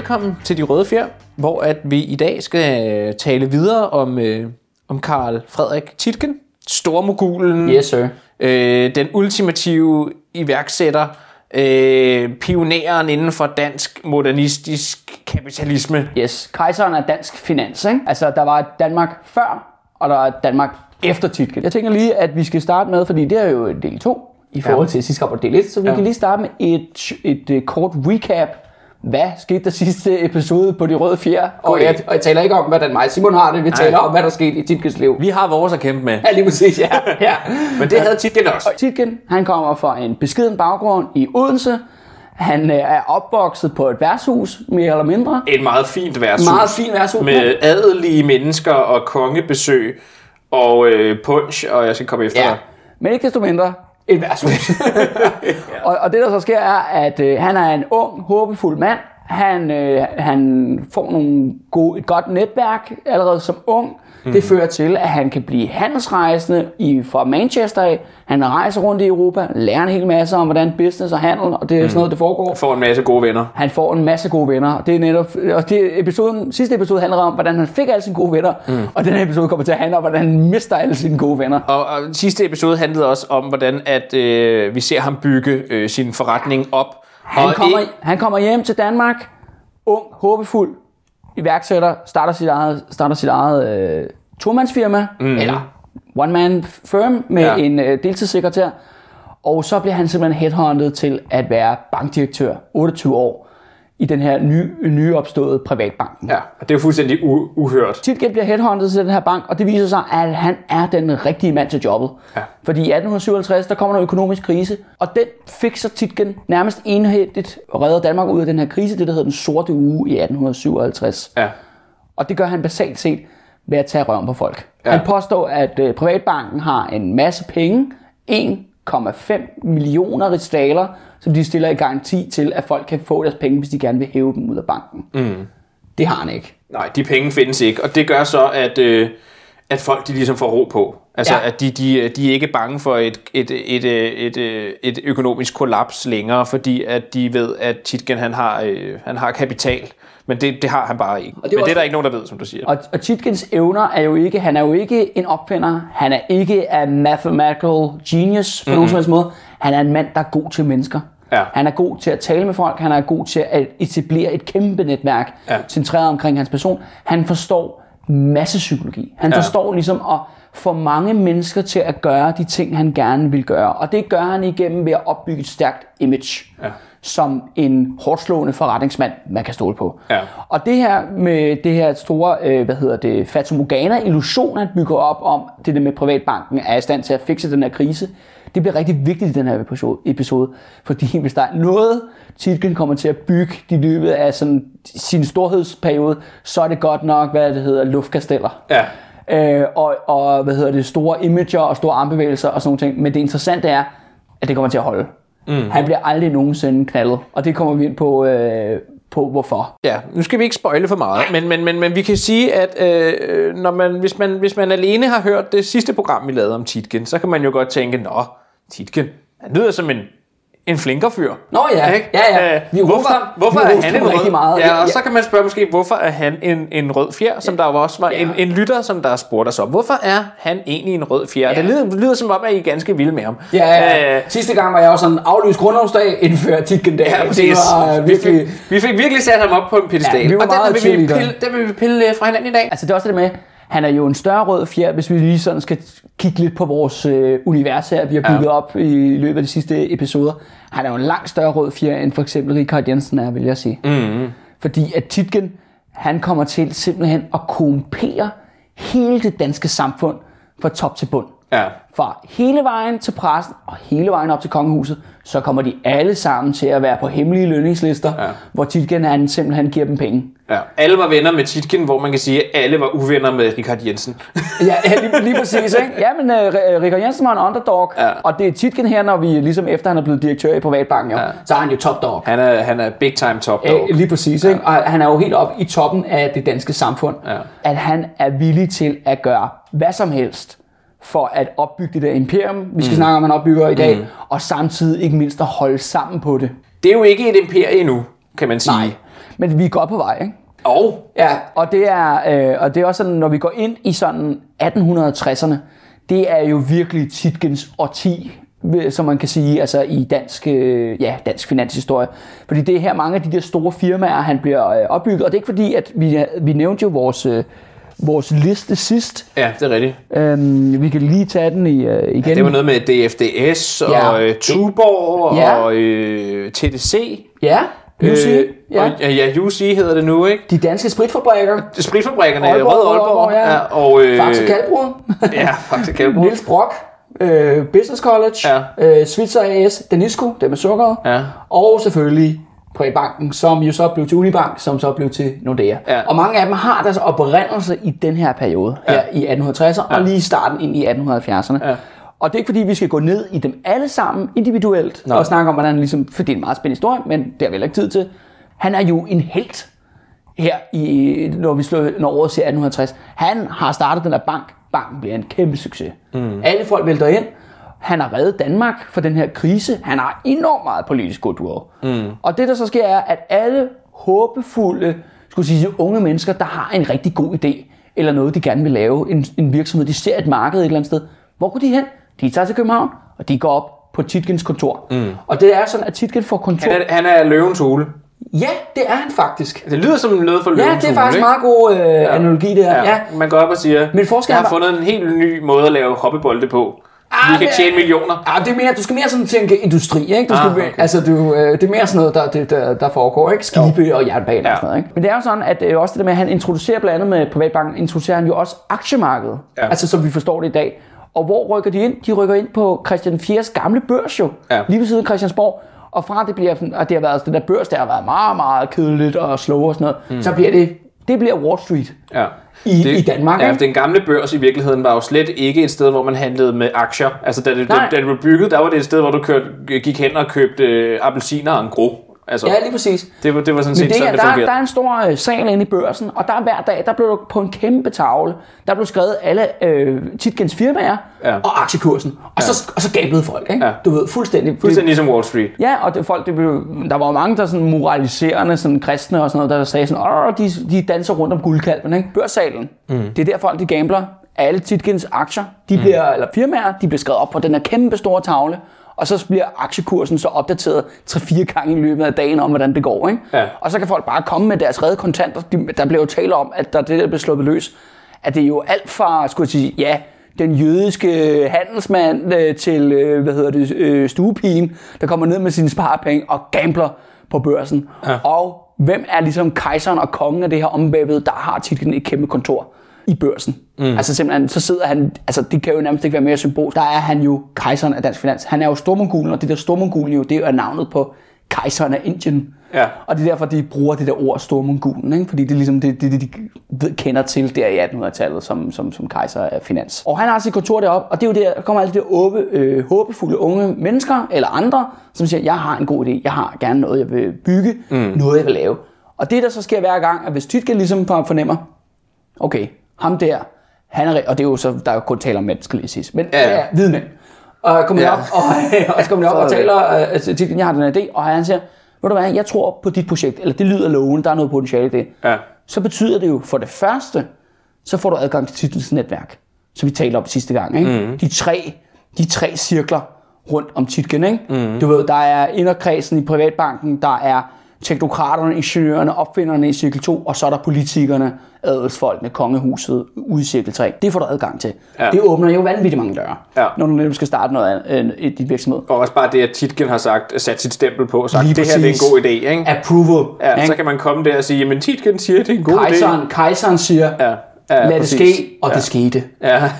Velkommen til De Røde Fjer, hvor at vi i dag skal tale videre om, øh, om Karl Frederik Titken, stormogulen, Yes, sir. øh, den ultimative iværksætter, øh, pioneren inden for dansk modernistisk kapitalisme. Yes. Kejseren er dansk finans, ikke? Altså, der var Danmark før, og der er Danmark efter Titken. Jeg tænker lige, at vi skal starte med, fordi det er jo del 2 i forhold til sidste var del 1, så vi Ja. kan lige starte med et, et, et kort recap. Hvad skete der sidste episode på De Røde Fjer? Og jeg, og jeg taler ikke om, hvordan mig og Simon har det. Vi taler om, hvad der skete i Titkens liv. Vi har vores at kæmpe med, Ja, lige præcis, ja. ja. men det havde Titken også. Titken, han kommer fra en beskeden baggrund i Odense. Han øh, er opvokset på et værtshus, mere eller mindre. Et meget fint værtshus. Meget fint værtshus. Med adelige mennesker og kongebesøg og øh, punch, og jeg skal komme efter Ja, dig. men ikke desto mindre et værtshus. og, og det der så sker er, at øh, han er en ung, håbefuld mand. Han, øh, han får nogle gode, et godt netværk allerede som ung. Mm. Det fører til, at han kan blive handelsrejsende i, fra Manchester af. Han rejser rundt i Europa, lærer en hel masse om, hvordan business og handel, og det er sådan noget, det foregår. Får en masse gode venner. Han får en masse gode venner. Det er netop, og det episoden, sidste episode handler om, hvordan han fik alle sine gode venner. Mm. Og den her episode kommer til at handle om, hvordan han mister alle sine gode venner. Og, og sidste episode handlede også om, hvordan at, øh, vi ser ham bygge øh, sin forretning op. Han og kommer, ikke- han kommer hjem til Danmark, ung, håbefuld, iværksætter, starter sit eget, starter sit eget øh, tomandsfirma, mm. eller one-man firm med Ja. en øh, deltidssekretær. Og så bliver han simpelthen headhunted til at være bankdirektør, 28 år, i den her nye, nyopståede privatbanken. Ja, og det er jo fuldstændig u- uhørt. Titgen bliver headhunted til den her bank, og det viser sig, at han er den rigtige mand til jobbet. Ja. Fordi i 1857, der kommer en økonomisk krise, og den fikser Titgen nærmest enhændigt og redder Danmark ud af den her krise, det der hedder den sorte uge i 1857. Ja. Og det gør han basalt set ved at tage røven på folk. Ja. Han påstår, at øh, privatbanken har en masse penge, 1,5 millioner rigsdaler, som de stiller i garanti til, at folk kan få deres penge, hvis de gerne vil hæve dem ud af banken. Mm. Det har han ikke. Nej, de penge findes ikke, og det gør så, at, øh, at folk de ligesom får ro på. Altså, ja. Ja. at de, de, de er ikke bange for et, et, et, et, et, et økonomisk kollaps længere, fordi at de ved, at Titgen han har, øh, han har kapital. Men det, det har han bare ikke. det er Men det er der ikke nogen, der ved, som du siger. Og, og Titgens evner er jo ikke, han er jo ikke en opfinder, han er ikke a mathematical genius på mm-hmm. nogen som helst måde. Han er en mand, der er god til mennesker. Ja. Han er god til at tale med folk, han er god til at etablere et kæmpe netværk, Ja. centreret omkring hans person. Han forstår masse psykologi. Han ja. forstår ligesom at få mange mennesker til at gøre de ting, han gerne vil gøre. Og det gør han igennem ved at opbygge et stærkt image. Ja. Som en hårdt slående forretningsmand, man kan stole på. Ja. Og det her med det her store, øh, hvad hedder det, fatamorgana illusion, han bygger op om, det der med privatbanken er i stand til at fikse den her krise, det bliver rigtig vigtigt i den her episode, fordi hvis der er noget, Titgen kommer til at bygge i løbet af sådan sin storhedsperiode, så er det godt nok, hvad det hedder, luftkasteller. Ja. Øh, og, og, hvad hedder det, store imager og store armbevægelser og sådan nogle ting. Men det interessante er, at det kommer til at holde. Mm. Han bliver aldrig nogensinde knaldet, og det kommer vi ind på, øh, på hvorfor. Ja, nu skal vi ikke spoile for meget, men, men, men, men vi kan sige, at øh, når man, hvis, man, hvis man alene har hørt det sidste program, vi lavede om Titgen, så kan man jo godt tænke, nå, Titgen, han lyder som en, en flinker fyr. Nå ja, Ikke? ja, ja. Øh, Vi hvorfor, hvorfor Vi er han en rød? rigtig meget. Ja, Ja, og ja. så kan man spørge måske, hvorfor er han en, en rød fjer, som der jo også var Ja. en, en lytter, som der har spurgt os om. Hvorfor er han egentlig en rød fjer? Det lyder, lyder som om, at I er ganske vilde med ham. Ja, ja. Øh, Sidste gang var jeg også sådan aflyst grundlovsdag, indført Titgen der. Ja, det var vi, virkelig... fik, vi fik virkelig sat ham op på en pedestal. Ja, vi og den vil, vi pille, den vil vi pille fra hinanden i dag. Altså det er også det med, han er jo en større rød fjer, hvis vi lige sådan skal kigge lidt på vores øh, univers her, vi har bygget Ja. op i løbet af de sidste episoder. Han er jo en langt større rød fjer, end for eksempel Richard Jensen er, vil jeg sige. Mm-hmm. Fordi at Titgen, han kommer til simpelthen at korrumpere hele det danske samfund fra top til bund. Ja. Fra hele vejen til pressen og hele vejen op til kongehuset, så kommer de alle sammen til at være på hemmelige lønningslister, ja. hvor Titgen han simpelthen giver dem penge. Ja, alle var venner med Titken, hvor man kan sige, at alle var uvenner med Richard Jensen. Ja, ja lige, lige præcis, ikke? Ja, men uh, Richard Jensen var en underdog, Ja. og det er Titken her, når vi ligesom efter han er blevet direktør i Privatbanken, jo, Ja. ja. så er han jo top dog. Han er, han er big time top dog. Øh, lige præcis, ikke? Og han er jo helt op i toppen af det danske samfund. Ja. At han er villig til at gøre hvad som helst for at opbygge det der imperium, vi skal mm. snakke om, han opbygger i dag, mm. og samtidig ikke mindst at holde sammen på det. Det er jo ikke et imperie endnu, kan man sige. Nej. Men vi er godt på vej, ikke? Og Ja, og det er, øh, og det er også sådan, når vi går ind i sådan 1860'erne, det er jo virkelig Tietgens årti, øh, som man kan sige, altså i dansk, øh, ja, dansk finanshistorie. Fordi det er her mange af de der store firmaer, han bliver øh, opbygget, og det er ikke fordi, at vi, vi nævnte jo vores, øh, vores liste sidst. ja, det er rigtigt. Øhm, vi kan lige tage den i, øh, igen. Det var noget med DFDS og Ja. øh, Tuborg Ja. og øh, TDC. Ja, UC. Øh, ja. og, ja, ja, UC hedder det nu, ikke? De danske spritfabrikker. Spritfabrikkerne, Aalborg, Rød Aalborg, Aalborg, ja. og, øh, Faxe Kalbrud. Ja, faktisk Kalbrud. Niels Brock. Øh, Business College. Ja. Øh, Switzer AS. Danisco, det med sukkeret. Ja. Og selvfølgelig Privatbanken, som jo så blev til Unibank, som så blev til Nordea. Ja. Og mange af dem har deres oprindelse i den her periode, ja. her i 1860'erne, og lige i starten ind i 1870'erne. Ja. Og det er ikke fordi, vi skal gå ned i dem alle sammen individuelt, Nej. og snakke om, hvordan ligesom, for det er en meget spændende historie, men det har vi heller ikke tid til. Han er jo en helt her, i, når, vi slår, når året siger 1860. Han har startet den der bank. Banken bliver en kæmpe succes. Mm. Alle folk vælter ind. Han har reddet Danmark for den her krise. Han har enormt meget politisk goodwill. Mm. Og det, der så sker, er, at alle håbefulde, skulle sige, unge mennesker, der har en rigtig god idé, eller noget, de gerne vil lave, en, en virksomhed, de ser et marked et eller andet sted. Hvor går de hen? De tager til København, og de går op på Titkens kontor. Mm. Og det er sådan, at Titken får kontor. Han er, han er løvens hule. Ja, det er han faktisk. Det lyder som noget for Ja, det er faktisk ikke? meget god øh, ja. analogi, det her. Ja. Ja, man går op og siger, Men forskellen jeg har fundet en helt ny måde at lave hoppebolde på. Ah, Vi kan det- tjene millioner. Ja, det er mere, du skal mere sådan tænke industri, ikke? Du skal, Ah, mere- okay. altså, du, øh, det er mere sådan noget, der, det, der, der foregår, ikke? Skibe jo. og jernbaner Ja. og sådan noget, ikke? Men det er jo sådan, at øh, også det der med, at han introducerer blandt andet med Privatbanken, introducerer han jo også aktiemarkedet. Ja. Altså, som vi forstår det i dag. Og hvor rykker de ind? De rykker ind på Christian 4's gamle børs jo. Ja. Lige ved siden af Christiansborg. Og fra det bliver, at det har været den der børs, der har været meget, meget kedeligt og slow og sådan noget, mm. så bliver det, det bliver Wall Street. Ja. I- i Danmark, Ja, den gamle børs i virkeligheden var jo slet ikke et sted, hvor man handlede med aktier. Altså, da det, da, da det blev bygget, der var det et sted, hvor du kørte, gik hen og købte øh, appelsiner og en gro. Altså, Ja, lige præcis. det, var, det var sådan Men set det sådan, det der, fungerede. der er en stor øh, sal inde i børsen, og der er hver dag, der blev der på en kæmpe tavle, der blev skrevet alle øh, Titkens firmaer Ja. og aktiekursen. Og, så, og så gablede folk, ikke? Ja. Du ved, fuldstændig. Fuldstændig ligesom Wall Street. Ja, og det, folk, det blev, der var jo mange, der sådan moraliserende, sådan kristne og sådan noget, der sagde sådan, åh, de, de danser rundt om guldkalven, ikke? Børssalen. Mm. Det er der folk, de gambler. Alle Titkens aktier, de Mm. bliver, eller firmaer, de bliver skrevet op på den her kæmpe store tavle, og så bliver aktiekursen så opdateret 3-4 gange i løbet af dagen om, hvordan det går. Ikke? Ja. Og så kan folk bare komme med deres redde kontanter. De- Der bliver jo tale om, at der det, der bliver sluppet løs, at det er jo alt fra, skulle jeg sige, ja, den jødiske handelsmand øh, til, øh, hvad hedder det, øh, stuepigen, der kommer ned med sine sparepenge og gambler på børsen. Ja. Og hvem er ligesom kejseren og kongen af det her ombævede, der har titlen et kæmpe kontor i børsen. Mm. Altså simpelthen, så sidder han, altså det kan jo nærmest ikke være mere symbol. Der er han jo kejseren af dansk finans. Han er jo stormongulen, og det der stormongulen jo, det er jo navnet på kejseren af Indien. Ja. Og det er derfor, de bruger det der ord stormongulen, ikke? fordi det er ligesom det, det, det, de kender til der i 1800-tallet som, som, som kejser af finans. Og han har sit kontor deroppe, og det er jo der, der kommer alle de der åbe, øh, håbefulde unge mennesker eller andre, som siger, jeg har en god idé, jeg har gerne noget, jeg vil bygge, mm. noget, jeg vil lave. Og det, der så sker hver gang, at hvis Tytke ligesom fornemmer, okay, ham der, han er, og det er jo så, der er jo kun tale om mænd, skal lige siges, men Ja. ja, hvide mænd. Og kommer Ja. op, og, og så kommer op og taler øh, til Tytke, jeg har den idé, og han siger, ved du hvad, jeg tror på dit projekt, eller det lyder lovende, der er noget potentiale i det. Ja. Så betyder det jo for det første, så får du adgang til titels netværk, som vi talte om sidste gang. Ikke? Mm. De, tre, de tre cirkler rundt om titlen. Ikke? Mm. Du ved, der er inderkredsen i privatbanken, der er teknokraterne, ingeniørerne, opfinderne i cirkel 2, og så er der politikerne, adelsfolkene, kongehuset ude i cirkel 3. Det får du adgang til. Ja. Det åbner jo vanvittigt mange døre, Ja. når du netop skal starte noget andet i dit virksomhed. Og også bare det, at Titgen har sagt, sat sit stempel på og sagt, Lige det her det er en god idé. Ikke? Approval. Ja, ikke? så kan man komme der og sige, jamen Titgen siger, det er en god kejseren, idé. kejseren siger, Ja, ja, lad præcis. det ske, og ja. det skete. Ja.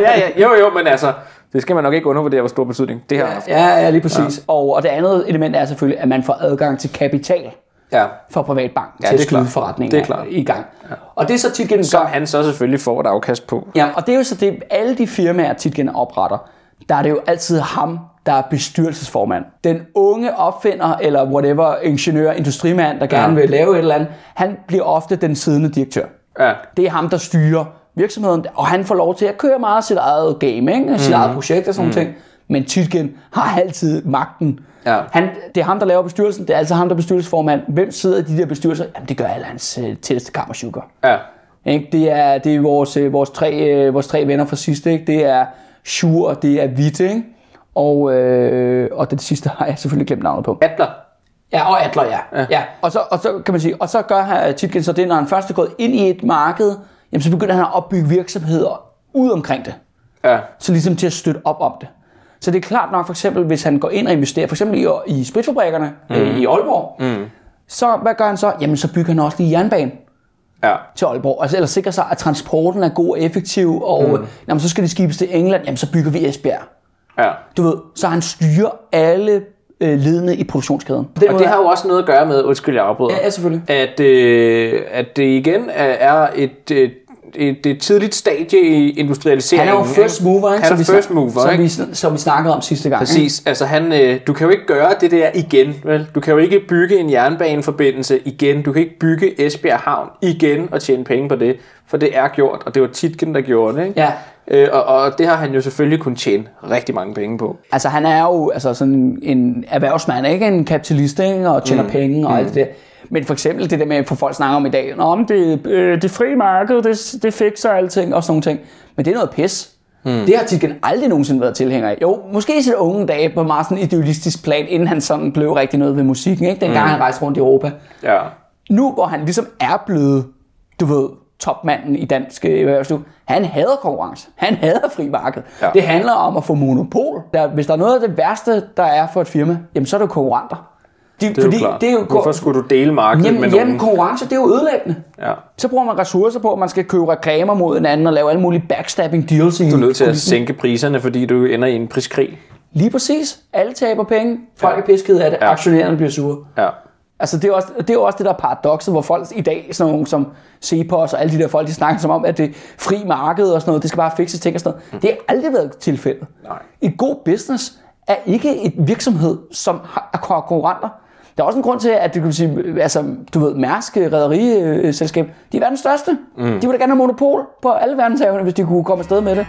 ja, ja, jo, jo, men altså, det skal man nok ikke undervurdere, hvor stor betydning det her har haft. Ja, ja, lige præcis. Ja. Og, og det andet element er selvfølgelig, at man får adgang til kapital Ja. fra privatbanken Ja, til at skyde forretningen i gang. Ja. Og det er så tit gennem Som han så selvfølgelig får et afkast på. Ja, og det er jo så det, alle de firmaer tit gennem opretter, der er det jo altid ham, der er bestyrelsesformand. Den unge opfinder, eller whatever, ingeniør, industrimand, der gerne Ja. vil lave et eller andet, han bliver ofte den siddende direktør. Ja. Det er ham, der styrer virksomheden, og han får lov til at køre meget sit eget game, ikke? sit Mhm. eget projekt og sådan mm. ting. Men Tytgen har altid magten. Ja. Han, det er ham, der laver bestyrelsen. Det er altså ham, der er bestyrelsesformand. Hvem sidder i de der bestyrelser? Jamen, det gør alle hans øh, tætteste kammersugar. Ja. Ikke? Det er, det er vores, øh, vores, tre, øh, vores tre venner fra sidste. Ikke? Det er Sjur, det er Witte. Ikke? Og, øh, og det sidste har jeg selvfølgelig glemt navnet på. Adler. Ja, og Adler, ja. ja. ja. Og, så, og så kan man sige, og så gør Titgen så det, når han først er gået ind i et marked, jamen så begynder han at opbygge virksomheder ud omkring det. Ja. Så ligesom til at støtte op om det. Så det er klart nok, for eksempel, hvis han går ind og investerer, for eksempel i, i spritfabrikkerne mm. øh, i Aalborg, mm. så hvad gør han så? Jamen så bygger han også lige jernbanen Ja. til Aalborg. Altså ellers sikrer sig, at transporten er god og effektiv, og mm. jamen, så skal det skibes til England, jamen så bygger vi Esbjerg. Ja. Du ved, så han styrer alle øh, ledende i produktionskæden. Den Og det har jo også noget at gøre med, undskyld jeg afbryder, Ja, ja, selvfølgelig. at, øh, at det igen er, et, et, et, et tidligt stadie i Han industrialiseringen. er jo first mover, ikke? Han er vi first mover, som ikke? vi, som vi snakkede om sidste gang. Ikke? Præcis. Altså han, øh, du kan jo ikke gøre det der igen, vel? Du kan jo ikke bygge en jernbaneforbindelse igen. Du kan ikke bygge Esbjerg Havn igen og tjene penge på det, for det er gjort, og det var Titken, der gjorde det, ikke? Ja. Øh, og, og det har han jo selvfølgelig kunnet tjene rigtig mange penge på. Altså han er jo altså sådan en erhvervsmand, ikke en kapitalist, ikke? og tjener mm. penge og alt det der. Men for eksempel det der med, at folk snakker om i dag, men det, øh, det frie marked, det, det fikser alting og sådan nogle ting. Men det er noget pis. Mm. Det har Titgen aldrig nogensinde været tilhænger af. Jo, måske i sine unge dage på meget sådan idealistisk plan, inden han sådan blev rigtig noget ved musikken, ikke? dengang mm. han rejste rundt i Europa. Ja. nu hvor han ligesom er blevet, du ved, topmanden i dansk øh, erhvervsliv, han hader konkurrence. Han hader fri marked. Ja. Det handler om at få monopol. Der, hvis der er noget af det værste, der er for et firma, jamen så er det konkurrenter. De, Det er jo klart. det er jo Hvorfor skulle du dele markedet jamen, med jamen, nogen? konkurrence, det er jo ødelæggende. Ja. Så bruger man ressourcer på, at man skal købe reklamer mod en anden og lave alle mulige backstabbing deals. Du er nødt til at sænke priserne, fordi du ender i en priskrig. Lige præcis. Alle taber penge. Folk er piskede af det. Ja. Aktionærerne bliver sure. Ja. Altså, det er, også, det er jo også det, der er paradokset, hvor folk i dag, sådan nogle som Cepos og alle de der folk, de snakker som om, at det fri marked og sådan noget, det skal bare fikse ting og sådan noget. Det har aldrig været tilfældet. Nej. Et god business er ikke et virksomhed, som har konkurrenter. Der er også en grund til, at du kan sige, altså, du ved, Mærsk Rederiselskab, de er verdens største. Mm. De vil da gerne have monopol på alle verdenshavene, hvis de kunne komme afsted med det.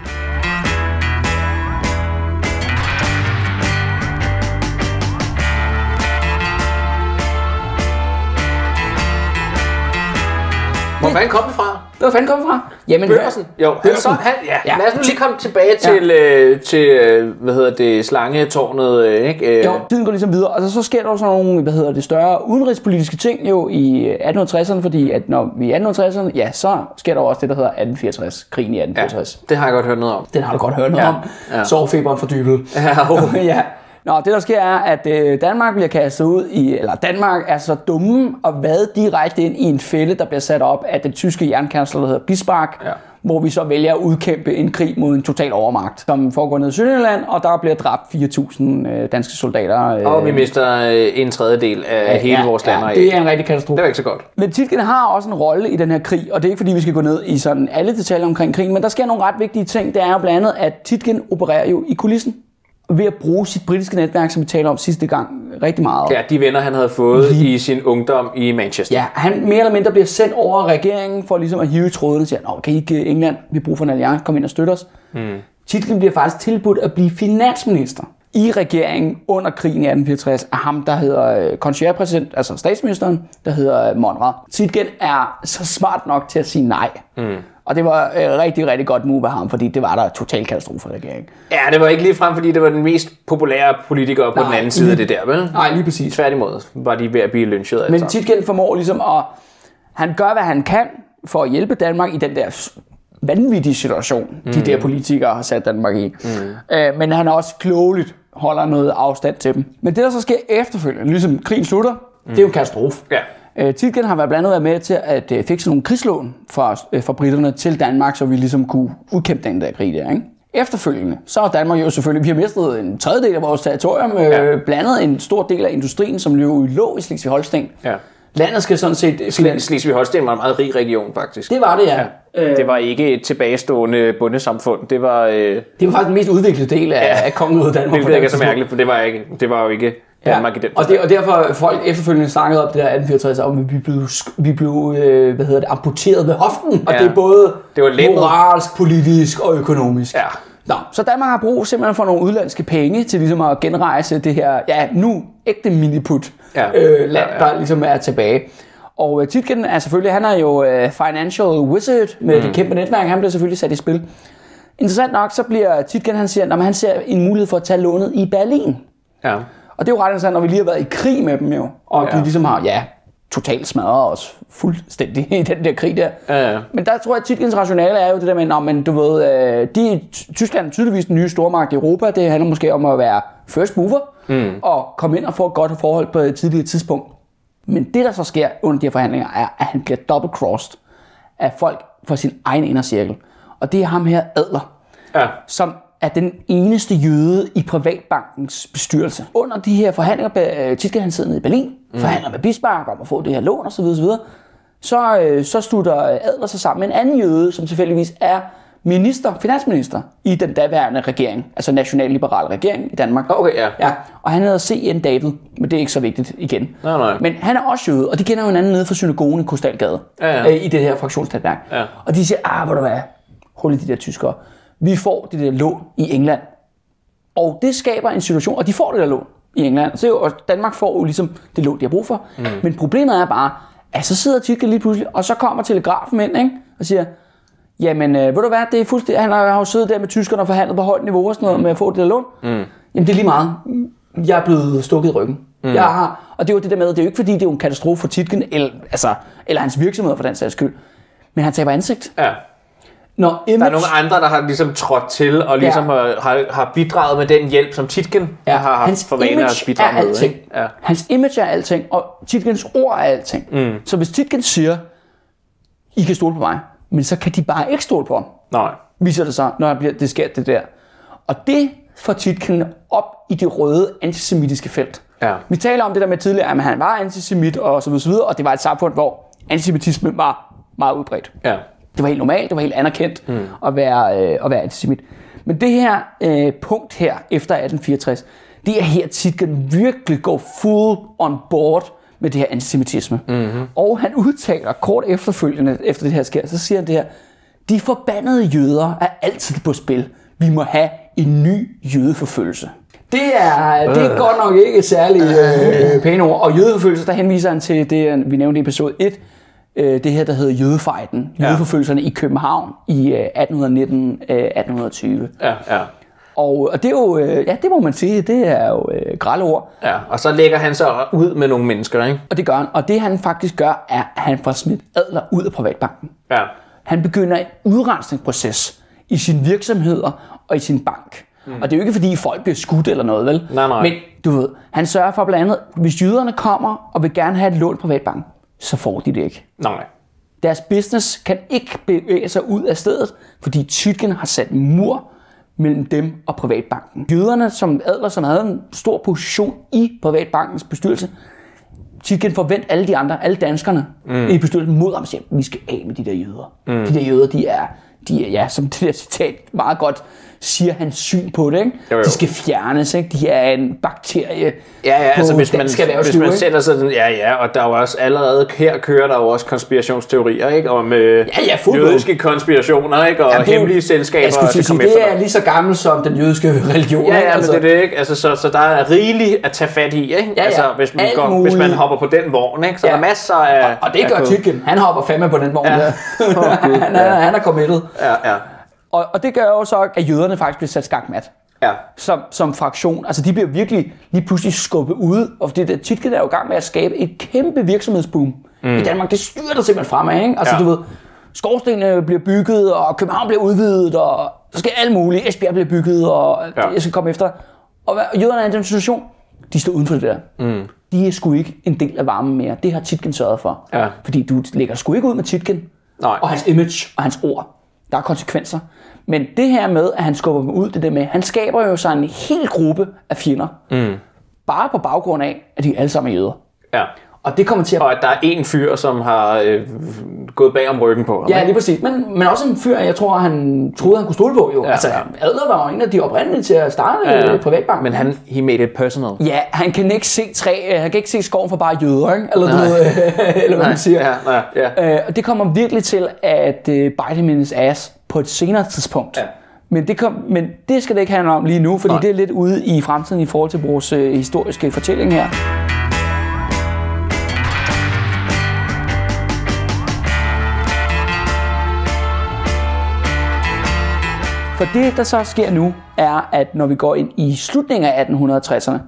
Hvor fanden kom det fra? Hvor fanden kom det fra? Jamen, Børsen. Jo, Børsen. Så, han, ja. Ja. ja. Lad os nu lige komme tilbage til, øh, til øh, hvad hedder det, slangetårnet, øh, ikke? Øh, Jo, tiden går ligesom videre. Altså, så sker der jo sådan nogle, hvad hedder det, større udenrigspolitiske ting jo i 1860'erne, fordi at når vi er i 1860'erne, ja, så sker der jo også det, der hedder 1864, krigen i ja, 1864. det har jeg godt hørt noget om. Den har du godt hørt noget Ja, om. ja. Sovefeberen fordybet. Ja, oh. ja. Nå, det der sker er, at øh, Danmark bliver kastet ud i, eller Danmark er så dumme og vad direkte ind i en fælde, der bliver sat op af den tyske jernkansler, der hedder Bismarck, Ja. hvor vi så vælger at udkæmpe en krig mod en total overmagt, som foregår nede i Sønderjylland, og der bliver dræbt 4.000 øh, danske soldater. Øh, Og vi mister øh, en tredjedel af hele vores land. ja, det er en rigtig katastrofe. det var ikke så godt. Men Titgen har også en rolle i den her krig, og det er ikke fordi, vi skal gå ned i sådan alle detaljer omkring krigen, men der sker nogle ret vigtige ting. Det er jo blandt andet, at Titgen opererer jo i kulissen ved at bruge sit britiske netværk, som vi taler om sidste gang, rigtig meget. Ja, de venner, han havde fået i sin ungdom i Manchester. Ja, han mere eller mindre bliver sendt over regeringen for ligesom at hive i trådene og sige, Nå, kan I ikke England, vi har brug for en alliance, kom ind og støtte os. Hmm. Titlen bliver faktisk tilbudt at blive finansminister i regeringen under krigen i 1864 af ham, der hedder øh, concierge-præsident, altså statsministeren, der hedder øh, Monrad. Titgen er så smart nok til at sige nej. Mm. Og det var et rigtig, rigtig godt move af ham, fordi det var der total katastrofe regeringen. Ja, det var ikke lige frem, fordi det var den mest populære politiker på den anden side af det der, vel? Nej, lige præcis. Tværtimod var de ved at blive lynchet. Men altså. Titgen formår ligesom at... Han gør, hvad han kan for at hjælpe Danmark i den der vanvittige situation, mm. de der politikere har sat Danmark i. Mm. Øh, men han er også klogeligt holder noget afstand til dem. Men det, der så sker efterfølgende, ligesom krigen slutter, mm. det er jo en katastrofe. Ja. Øh, Titgen har været blandt andet været med til at øh, fikse nogle krigslån fra, øh, fra britterne til Danmark, så vi ligesom kunne udkæmpe den der krig der, ikke? Efterfølgende, så har Danmark jo selvfølgelig, vi har mistet en tredjedel af vores territorium, øh, Ja. blandet en stor del af industrien, som jo lå i Slesvig-Holsten. Ja. Landet skal sådan set... Slesvig-Holsten var en meget rig region, faktisk. Det var det, ja. Øh, Det var ikke et tilbagestående bundesamfund. Det var... Øh, det var faktisk den mest udviklede del af, ja. af kongeriget Danmark. det er så mærkeligt, for det var, ikke, det var jo ikke Danmark i den og, det, og derfor folk efterfølgende snakket om det der 1864, om at vi blev, vi blev øh, hvad hedder det, amputeret ved hoften. Og Ja. det er både Det var moralsk, politisk og økonomisk. Ja. Nå, så Danmark har brug simpelthen for nogle udlandske penge til ligesom at genrejse det her, ja, nu ægte miniput Ja. øh, land, Ja, ja. der ligesom er tilbage. Og øh, Titken er selvfølgelig, han er jo øh, financial wizard med mm. det kæmpe netværk, han bliver selvfølgelig sat i spil. Interessant nok, så bliver Titken, han siger, at han ser en mulighed for at tage lånet i Berlin. Ja. Og det er jo ret interessant, når vi lige har været i krig med dem jo, og ja. De ligesom har, ja, totalt smadret os fuldstændig i den der krig der. Ja, ja. Men der tror jeg, at Titkens rationale er jo det der med, Nå, men du ved, øh, de, Tyskland er tydeligvis den nye stormagt i Europa. Det handler måske om at være first mover mm. og komme ind og få et godt forhold på et tidligere tidspunkt. Men det, der så sker under de her forhandlinger, er, at han bliver double-crossed af folk fra sin egen indercirkel. Og det er ham her, Adler Ja. som er den eneste jøde i Privatbankens bestyrelse. Under de her forhandlinger, øh, tit skal han sidde nede i Berlin, mm. forhandler med Bismarck om at få det her lån osv., osv. Så, øh, så slutter Adler sig sammen med en anden jøde, som tilfældigvis er minister, finansminister i den daværende regering, altså nationalliberal regering i Danmark. Okay, ja. Ja, og han hedder C.N. David, men det er ikke så vigtigt igen. Nej, nej. Men han er også jøde, og de kender jo hinanden nede fra synagogen i Krystalgade, Ja, ja. øh, i det her fraktionsnetværk. Ja. Og de siger, ah, hvor du hvad, hul i de der tyskere. Vi får det der lån i England. Og det skaber en situation, og de får det der lån i England. Så jo, og Danmark får jo ligesom det lån, de har brug for. Mm. Men problemet er bare, at så sidder Tyskland lige pludselig, og så kommer telegrafen ind ikke? og siger, jamen, øh, ved du hvad, det er fuldstændig, han har jo siddet der med tyskerne og forhandlet på højt niveau og sådan noget med at få det der lån. Mm. Jamen, det er lige meget. Jeg er blevet stukket i ryggen. Mm. Jeg har, og det er jo det der med, det er jo ikke fordi, det er jo en katastrofe for Titken, eller, altså, eller hans virksomhed for den sags skyld. Men han taber ansigt. ja. Når image, Der er nogle andre, der har ligesom trådt til og ligesom Ja. ja. har, har bidraget med den hjælp, som Titken ja. har haft hans for vane at bidrage med. alting. Ikke? Ja. Hans image er alting, og Titkens ord er alting. Mm. Så hvis Titken siger, I kan stole på mig, men så kan de bare ikke stole på ham, Nej. viser det sig, når bliver, det sker det der. Og det får Titken op i det røde antisemitiske felt. Ja. Vi taler om det der med tidligere, at han var antisemit og så videre, så videre, og det var et samfund, hvor antisemitisme var meget udbredt. Ja. Det var helt normalt, det var helt anerkendt mm. at, være, øh, at være antisemit. Men det her øh, punkt her, efter 1864, det er her, Titgen virkelig går full on board med det her antisemitisme. Mm-hmm. Og han udtaler kort efterfølgende, efter det her sker, så siger han det her, de forbandede jøder er altid på spil. Vi må have en ny jødeforfølgelse. Det er, det er godt nok ikke særlig øh, pæne ord. Og jødeforfølgelse, der henviser han til det, vi nævnte i episode 1, øh, det her, der hedder jødefejden. Ja. Jødeforfølgelserne i København i øh, 1819-1820. Ja, ja. Og, og det er jo, øh, ja, det må man sige, det er jo øh, grælde ord. Ja, og så lægger han sig ud med nogle mennesker, ikke? Og det gør han. Og det han faktisk gør, er, at han får smidt adler ud af privatbanken. Ja. Han begynder en udrensningsproces i sine virksomheder og i sin bank. Mm. Og det er jo ikke fordi folk bliver skudt eller noget, vel? Nej, nej. Men du ved, han sørger for blandt andet, hvis jyderne kommer og vil gerne have et lån på privatbanken, så får de det ikke. Nej. Deres business kan ikke bevæge sig ud af stedet, fordi Tytgen har sat en mur mellem dem og privatbanken. Jøderne, som adler, som havde en stor position i privatbankens bestyrelse, Tytgen forvent alle de andre, alle danskerne mm. i bestyrelsen mod ham og siger, vi skal af med de der jøder. Mm. De der jøder, de er, de er, ja, som det der citat meget godt siger hans syn på det, ikke? Jo, jo. De skal fjernes, ikke? De er en bakterie Ja, ja, altså hvis man, hvis man sætter sig sådan, ja, ja, og der er jo også allerede, her kører der jo også konspirationsteorier, ikke? Om øh, ja, ud. jødiske konspirationer, ikke? Og Jamen, det hemmelige selskaber, Jeg skulle sige, komme det er dig. lige så gammelt som den jødiske religion. Ja, ja, Altså, men det er det, ikke? Altså, så, så der er rigeligt at tage fat i, ikke? ja. Altså, hvis man, Alt går, hvis man hopper på den vogn, ikke? Så Ja. der er masser af... Og det af gør. Tytgen. Han hopper fandme på den vogn Ja. der. han, er, han er committed. Ja, ja, Og, og det gør jo så, at jøderne faktisk bliver sat skakmat. ja. Som, som fraktion. Altså de bliver virkelig lige pludselig skubbet ud. Og det der Tytgen er jo i gang med at skabe et kæmpe virksomhedsboom. Mm. I Danmark, det styrer der simpelthen fremad. Ikke? Altså Ja. du ved, skorstenene bliver bygget, og København bliver udvidet, og der skal alt muligt. Esbjerg bliver bygget, og Ja. jeg skal komme efter. Og hvad, jøderne er i den situation, de står uden for det der. Mm. De er sgu ikke en del af varmen mere. Det har Titgen sørget for. Ja. Fordi du lægger sgu ikke ud med Titgen Nej. og hans image og hans ord. Der er konsekvenser. Men det her med, at han skubber dem ud, det der med, han skaber jo sig en hel gruppe af fjender. Mm. Bare på baggrund af, at de alle sammen er jøder. ja. Og det kommer til at... Og at der er en fyr, som har øh, gået bag om ryggen på ham. Ja, lige præcis. Men, men også en fyr, jeg tror, han troede, han kunne stole på. Jo. Ja, altså, ja. Adler var jo en af de oprindelige til at starte Ja, ja, ja. privatbank. Men han, he made it personal. Ja, han kan ikke se træ, øh, han kan ikke se skoven for bare jøder, ikke? Eller, du ved, eller hvad man siger. Ja, nej, ja. Øh, og det kommer virkelig til at øh, bite him in his ass på et senere tidspunkt. Ja. Men det, kom, men det skal det ikke handle om lige nu, fordi Nej. det er lidt ude i fremtiden i forhold til vores øh, historiske fortælling her. For det, der så sker nu, er, at når vi går ind i slutningen af 1860'erne,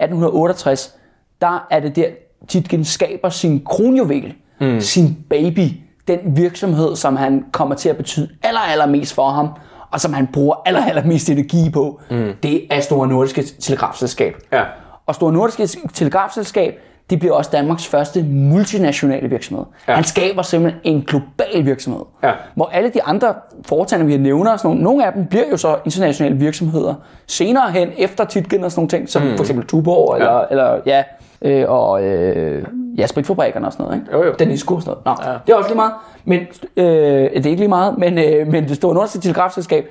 1868, der er det der, Titgen skaber sin kronjuvel, mm. sin baby, den virksomhed, som han kommer til at betyde aller, allermest for ham, og som han bruger aller, allermest energi på, mm. det er Store Nordiske Telegrafselskab. Ja. Og Store Nordiske Telegrafselskab, det bliver også Danmarks første multinationale virksomhed. Ja. Han skaber simpelthen en global virksomhed. Ja. Hvor alle de andre foretagender, vi nævner, sådan nogle, nogle af dem bliver jo så internationale virksomheder. Senere hen, efter Titgen og sådan nogle ting, som mm. for eksempel Tuborg, eller, ja. eller ja, øh, og øh, ja, spritfabrikkerne og sådan noget. Ikke? Jo, jo. Danisco og sådan noget. Nå, ja. Det er også lige meget. Men, øh, det er ikke lige meget, men, øh, men det store nordiske telegrafselskab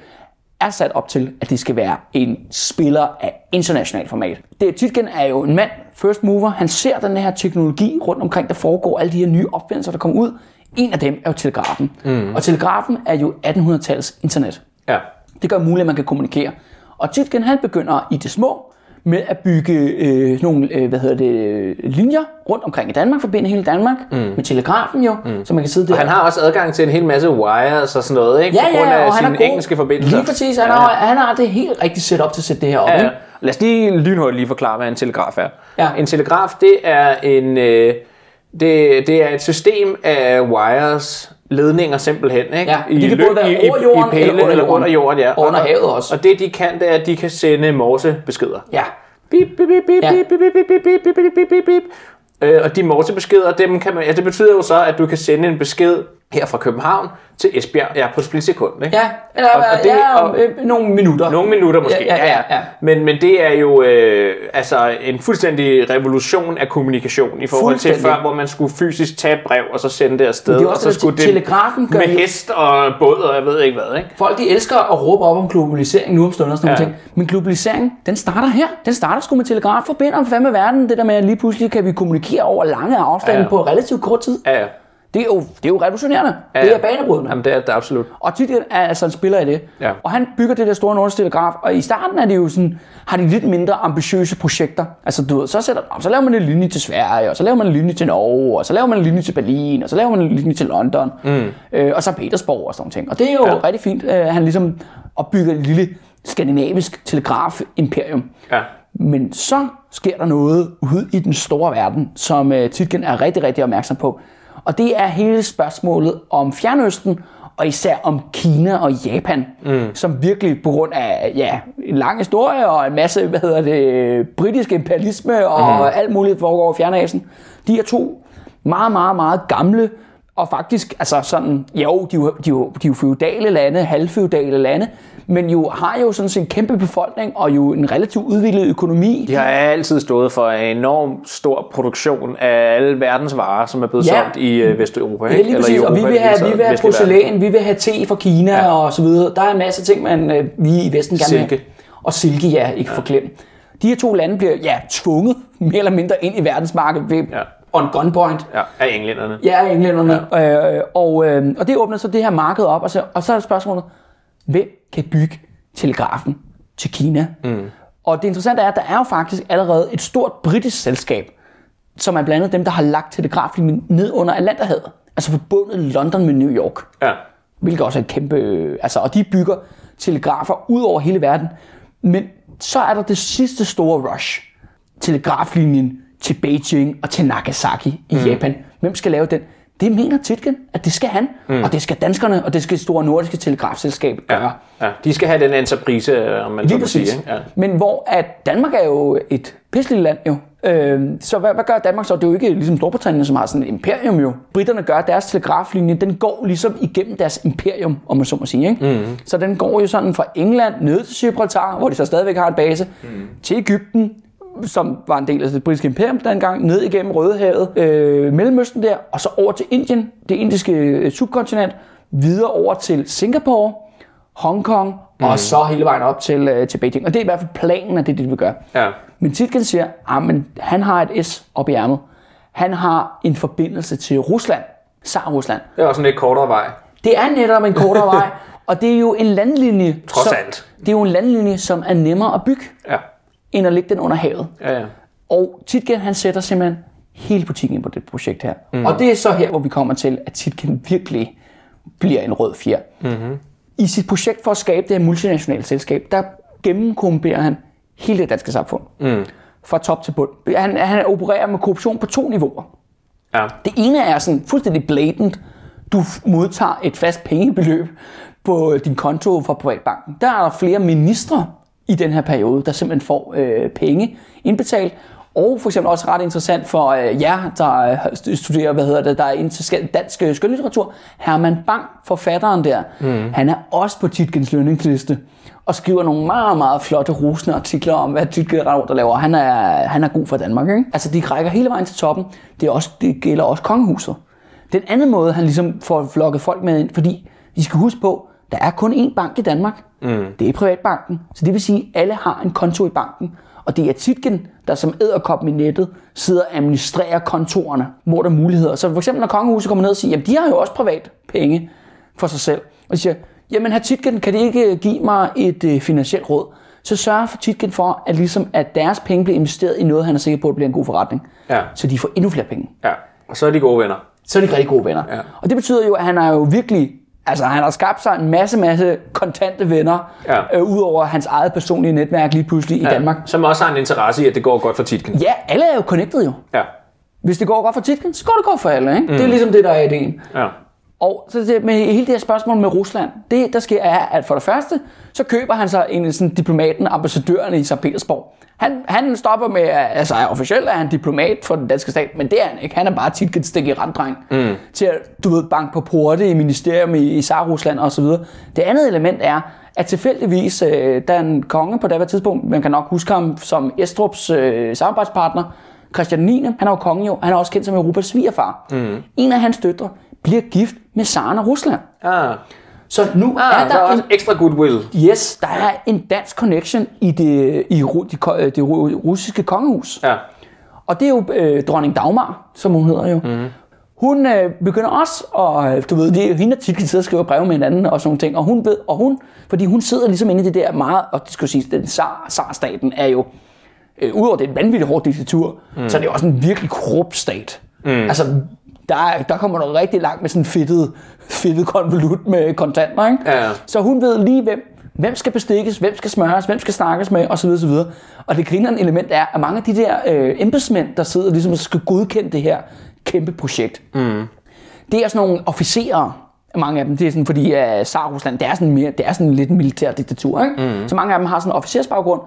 er sat op til, at det skal være en spiller af international format. Det, Titgen er jo en mand, first mover. Han ser den her teknologi rundt omkring, der foregår alle de her nye opfindelser, der kommer ud. En af dem er jo telegrafen. Mm. Og telegrafen er jo 1800-tallets internet. Ja. Det gør muligt, at man kan kommunikere. Og Titgen han begynder i det små med at bygge øh, nogle øh, hvad hedder det, linjer rundt omkring i Danmark, forbinde hele Danmark mm. med telegrafen jo, mm. så man kan sidde der. Og han har også adgang til en hel masse wires og sådan noget, ikke? Ja, på grund ja, af sine god. engelske forbindelser. Lige præcis, han, ja. har, han har det helt rigtigt set op til at sætte det her op. Ja, ja. ikke? Lad os lige lynhurtigt lige forklare, hvad en telegraf er. Ja. En telegraf, det er en... Øh, det, det er et system af wires, ledninger simpelthen, ikke? Ja, de kan både være i, over jorden i pæle, eller under eller under jorden. Ja. Og under havet også. Og det de kan, det er, at de kan sende morsebeskeder. Ja. Bip, bip, bip, bip, Ja. bip, bip, bip, bip, bip, bip, bip, bip, bip, bip. Øh, og de morsebeskeder, dem kan man, ja, det betyder jo så, at du kan sende en besked her fra København til Esbjerg, ja, på splitsekund, ikke? Ja, eller Og- og det- ja, og- øh, nogle minutter. Nogle minutter måske, Ja, ja, ja, ja. Men, men det er jo øh, altså en fuldstændig revolution af kommunikation i forhold til før, hvor man skulle fysisk tage et brev og så sende det afsted. Men det er også og så det, at telegrafen gør med jo- hest og båd og jeg ved ikke hvad, ikke? Folk de elsker at råbe op om globalisering nu om stunder og sådan Ja. ja. ting. Men globalisering, den starter her. Den starter sgu med telegraf. Forbinder fem med verden. Det der med, at lige pludselig kan vi kommunikere over lange afstande Ja, ja, ja. på relativt kort tid. Ja, ja. Det er jo, det er jo revolutionerende. Ja, Det er banebrydende. Jamen det er det absolut. Og Titgen er altså en spiller i det. Ja. Og han bygger det der store nordiske telegraf, og i starten er det jo sådan, har de lidt mindre ambitiøse projekter. Altså du ved, så, sætter, så laver man en linje til Sverige, og så laver man en linje til Norge, og så laver man en linje til Berlin, og så laver man en linje til London, mm. øh, og så Petersborg og sådan nogle ting. Og det er jo Ja. rigtig fint, at han ligesom opbygger et lille skandinavisk telegrafimperium. Ja. Men så sker der noget ude i den store verden, som uh, Titgen er rigtig, rigtig opmærksom på. Og det er hele spørgsmålet om Fjernøsten, og især om Kina og Japan, mm. som virkelig på grund af ja, en lang historie og en masse, hvad hedder det, britisk imperialisme og mm. alt muligt foregår i Fjernøsten. De er to meget, meget, meget gamle og faktisk, altså sådan, jo, de er jo, de er jo, de er jo feudale lande, halvfeudale lande, men jo har jo sådan en kæmpe befolkning og jo en relativt udviklet økonomi. De har altid stået for en enorm stor produktion af alle verdens varer, som er blevet Ja. solgt i øh, Vesteuropa. Ja, lige Eller i præcis, og vi Europa vil have, vi vil have porcelæn, vi vil have te fra Kina ja. og så videre. Der er en masse ting, man, øh, vi i Vesten gerne vil have. Og silke, ja, ikke ja. forglem. De her to lande bliver ja, tvunget mere eller mindre ind i verdensmarkedet ved, Ja. on gunpoint. Ja, af englænderne. Ja, englænderne. Ja. Øh, og, øh, og det åbner så det her marked op, og så, og så er spørgsmålet, hvem kan bygge telegrafen til Kina? Mm. Og det interessante er, at der er jo faktisk allerede et stort britisk selskab, som er blandt andet dem, der har lagt telegraflinjen ned under Atlanterhavet. Altså forbundet London med New York. Ja. Hvilket også er et kæmpe... øh, Altså, og de bygger telegrafer ud over hele verden. Men så er der det sidste store rush. Telegraflinjen til Beijing og til Nagasaki i mm. Japan. Hvem skal lave den? Det mener Titgen, at det skal han. Mm. Og det skal danskerne, og det skal det store nordiske telegrafselskab gøre. ja. De skal have den entreprise, øh, om man så Lige må sige. Ikke? Ja. Men hvor at Danmark er jo et pisseligt land jo. Øhm, så hvad, hvad gør Danmark så? Det er jo ikke ligesom Storbritannien, som har sådan et imperium jo. Britterne gør deres telegraflinje, den går ligesom igennem deres imperium, om man så må sige. Ikke? Mm. Så den går jo sådan fra England ned til Gibraltar, hvor de så stadigvæk har en base, mm. til Ægypten, som var en del af det britiske imperium dengang, ned igennem Rødehavet, øh, Mellemøsten der, og så over til Indien, det indiske øh, subkontinent, videre over til Singapore, Hongkong, mm. og så hele vejen op til, øh, til Beijing. Og det er i hvert fald planen, at det er det, de vil gøre. Ja. Men Titgen siger, at men han har et S op i ærmet. Han har en forbindelse til Rusland, Tsar Rusland. Det er også en lidt kortere vej. Det er netop en kortere vej, Og det er jo en landlinje, Trods som, alt. det er jo en landlinje, som er nemmere at bygge, Ja. End at lægge den under havet. Ja, ja. Og Titgen, han sætter simpelthen hele butikken ind på det projekt her. Mm. Og det er så her, hvor vi kommer til, at Titgen virkelig bliver en rød fjer. Mm-hmm. I sit projekt for at skabe det her multinationale selskab, der gennemkorrumperer han hele det danske samfund. Mm. Fra top til bund. Han, han opererer med korruption på to niveauer. Ja. Det ene er sådan fuldstændig blatant. Du modtager et fast pengebeløb på din konto fra Privatbanken. Der er der flere ministre i den her periode, der simpelthen får øh, penge indbetalt. Og for eksempel også ret interessant for øh, jer, der øh, studerer, hvad hedder det, der er skal- dansk øh, skønlitteratur. Herman Bang, forfatteren der, mm. han er også på Titkens lønningsliste og skriver nogle meget, meget flotte, rosende artikler om, hvad rundt og laver. Han er, han er god for Danmark, ikke? Altså, de rækker hele vejen til toppen. Det, er også, det gælder også kongehuset. Den anden måde, han ligesom får flokket folk med ind, fordi vi skal huske på, der er kun én bank i Danmark. Mm. Det er Privatbanken. Så det vil sige, at alle har en konto i banken. Og det er Titgen, der som æderkop i nettet sidder og administrerer kontorerne, hvor der er muligheder. Så for eksempel, når kongehuset kommer ned og siger, jamen de har jo også privat penge for sig selv. Og de siger, jamen her Titgen, kan det ikke give mig et øh, finansielt råd? Så sørger for Titgen for, at, ligesom, at deres penge bliver investeret i noget, han er sikker på, at det bliver en god forretning. Ja. Så de får endnu flere penge ja. Og så er de gode venner. så er de rigtig gode venner. Ja. Og det betyder jo, at han er jo virkelig, altså han har skabt sig en masse, masse kontante venner, Ja. øh, udover hans eget personlige netværk lige pludselig i Danmark. Som også har en interesse i, at det går godt for Titken. Ja, alle er jo connected jo. Ja. Hvis det går godt for Titken, så går det godt for alle. Ikke? Mm. Det er ligesom det, der er ideen. Ja. Og så det, med hele det her spørgsmål med Rusland, det der sker er, at for det første, så køber han sig en sådan diplomaten, ambassadøren i St. Petersborg. Han, han stopper med, at- altså officielt er han diplomat for den danske stat, men det er han ikke. Han er bare tit stik i randdreng mm. til at, du ved, banke på porte i ministerium i, i Tsar-Rusland osv. Det andet element er, at tilfældigvis, øh, der er en konge på det tidspunkt, man kan nok huske ham som Estrups øh, samarbejdspartner, Christian 9. Han er jo konge jo, han er også kendt som Europas svigerfar. Mm. En af hans døtre bliver gift med Zaren af Rusland. Ah. Så nu Ah, er der er der også en, ekstra goodwill. yes, der er en dansk connection i det, i ru- det ru- russiske kongehus. Ja. Og det er jo øh, dronning Dagmar, som hun hedder jo. Mm. Hun øh, begynder også, og øh, du ved, det er hende, der tit sidder og skriver breve med hinanden og sådan nogle ting. Og hun ved, og hun, fordi hun sidder ligesom inde i det der meget, og det skal sige, den zar, zar-staten er jo, øh, udover det er et vanvittigt hårdt diktatur, mm. så er det også en virkelig korrupt stat. Mm. Altså, der, er- der kommer noget rigtig langt med sådan en fedtet, fedtet konvolut med kontanter, ikke? Ja. Så hun ved lige, hvem, hvem skal bestikkes, hvem skal smøres, hvem skal snakkes med, osv. osv. Og det grinerende element er, at mange af de der øh, embedsmænd, der sidder ligesom og skal godkende det her kæmpe projekt, mm. det er sådan nogle officerer, mange af dem, det er sådan, fordi uh, Tsar-Rusland, det er sådan, mere, det er sådan lidt en militær diktatur, ikke? Mm. Så mange af dem har sådan en officersbaggrund,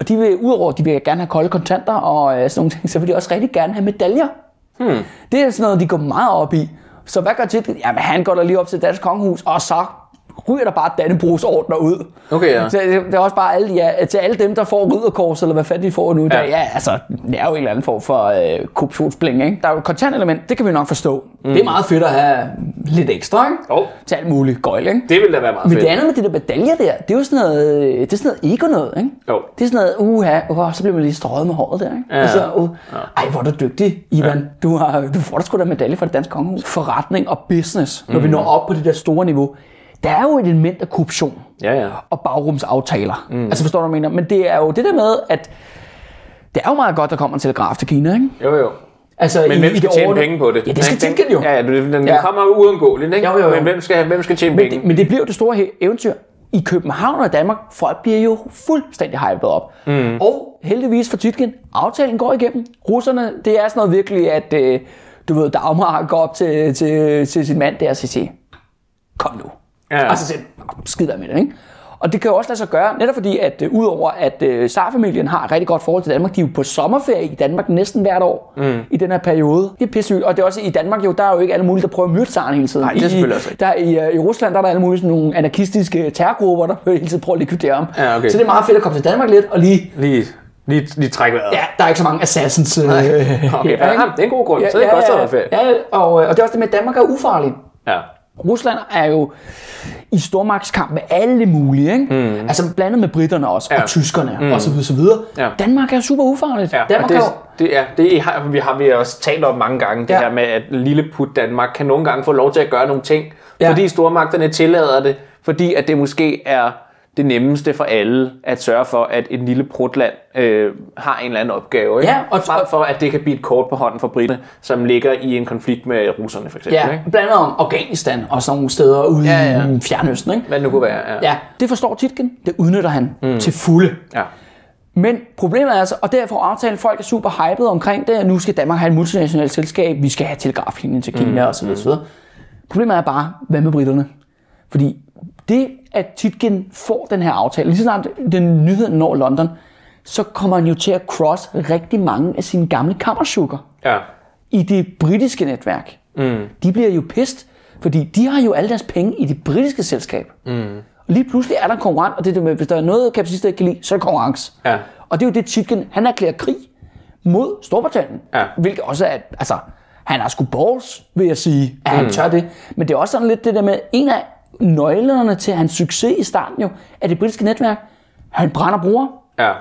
og de vil, udover de vil gerne have kolde kontanter og uh, sådan nogle ting, så vil de også rigtig gerne have medaljer. Hmm. Det er sådan noget, de går meget op i. Så hvad gør til? Jamen, han går der lige op til Dansk kongehus, og så ryger der bare Dannebrogs ordner ud. Okay, ja. Så det, er også bare alle, ja, til alle dem, der får ridderkors, eller hvad fanden de får nu. Ja. Der, Ja. ja, altså, det er jo en eller anden form for øh, korruptionsbling, ikke? Der er jo et kontantelement, det kan vi nok forstå. Mm. Det er meget fedt at have lidt ekstra, ikke? Jo. Til alt muligt gøjl, ikke? Det ville da være meget Men fedt. det andet med de der medaljer der, det er jo sådan noget, det er sådan noget ego noget, ikke? Jo. Det er sådan noget, uha, uh, så bliver man lige strøget med håret der, ikke? Ja. Og så, uh, ej, hvor er du dygtig, Ivan. Ja. Du, har, du får da sgu da medalje fra det danske kongehus. Forretning og business, når mm. vi når op på det der store niveau. Der er jo et element af korruption Ja, ja. og bagrumsaftaler. Mm. Altså forstår du, hvad jeg mener? Men det er jo det der med, at det er jo meget godt, der kommer en telegraf til Kina, ikke? Jo, jo. Altså, Men i, hvem i skal det tjene penge på det? Ja, det skal Titgen jo. Ja, ja, den, den Ja. kommer jo uundgåeligt, ikke? Jo, jo, jo. Men hvem skal, hvem skal tjene Men penge? det, men det bliver jo det store eventyr. I København og i Danmark, folk bliver jo fuldstændig hypet op. Mm. Og heldigvis for Tytgen, aftalen går igennem. Russerne, det er sådan noget virkelig, at øh, du ved, Dagmar går op til, til, til sin mand der og siger, kom nu. Ja. Og så siger skid med det, ikke? Og det kan jo også lade sig gøre, netop fordi, at øh, udover at øh, Tsar-familien har et rigtig godt forhold til Danmark, de er jo på sommerferie i Danmark næsten hvert år mm. i den her periode. Det er pisse Og det er også i Danmark jo, der er jo ikke alle mulige, der prøver at myrde tsaren hele tiden. Nej, det er selvfølgelig også rigtigt. der i, øh, I Rusland der er der alle mulige sådan nogle anarkistiske terrorgrupper, der hele tiden prøver at likvidere ham. Ja, okay. Så det er meget fedt at komme til Danmark lidt og lige... Lige, lige, lige trække vejret. Ja, der er ikke så mange assassins. Øh, Okay, ja, ikke? det er en god grund. Så er det godt, så er det fedt. Ja, og, øh, og det er også det med, at Danmark er ufarlig. Ja. Rusland er jo i stormagtskamp med alle mulige, ikke? Mm. altså blandet med britterne også, ja. Og tyskerne mm. og så videre. Ja. Danmark er super ufarligt. Ja, Danmark det, er jo, det, er, det har, vi har vi også talt om mange gange, det Ja. her med, at lille put Danmark kan nogle gange få lov til at gøre nogle ting, Ja. fordi stormagterne tillader det, fordi at det måske er det nemmeste for alle at sørge for, at et lille prutland øh, har en eller anden opgave. Ikke? Ja, og- Frem for, at det kan blive et kort på hånden for britterne, som ligger i en konflikt med russerne, for eksempel. Ja, Ikke? blandt andet om Afghanistan og sådan nogle steder ude Ja, ja. i Fjernøsten. Ikke? Hvad det nu kunne være. Ja. Ja, det forstår Titken. Det udnytter han mm. til fulde. ja. Men problemet er altså, og derfor aftalen, folk er super hyped omkring det, at nu skal Danmark have et multinationalt selskab, vi skal have telegraflinjen til Kina mm. osv. osv. Problemet er bare, hvad med britterne? Fordi det, at Titgen får den her aftale, lige så snart den nyhed når London, så kommer han jo til at cross rigtig mange af sine gamle kammersukker ja. i det britiske netværk. Mm. De bliver jo pist, fordi de har jo alle deres penge i det britiske selskab. Mm. Og lige pludselig er der konkurrent, og det er det med, hvis der er noget, kapaciteten ikke kan lide, så er der konkurrence. Ja. Og det er jo det, Titken, han erklærer krig mod Storbritannien. Ja. Hvilket også er, altså, han har sgu balls, vil jeg sige, at han tør det. Men det er også sådan lidt det der med, en af nøglerne til hans succes i starten jo, er det britiske netværk. Han brænder bruger ja.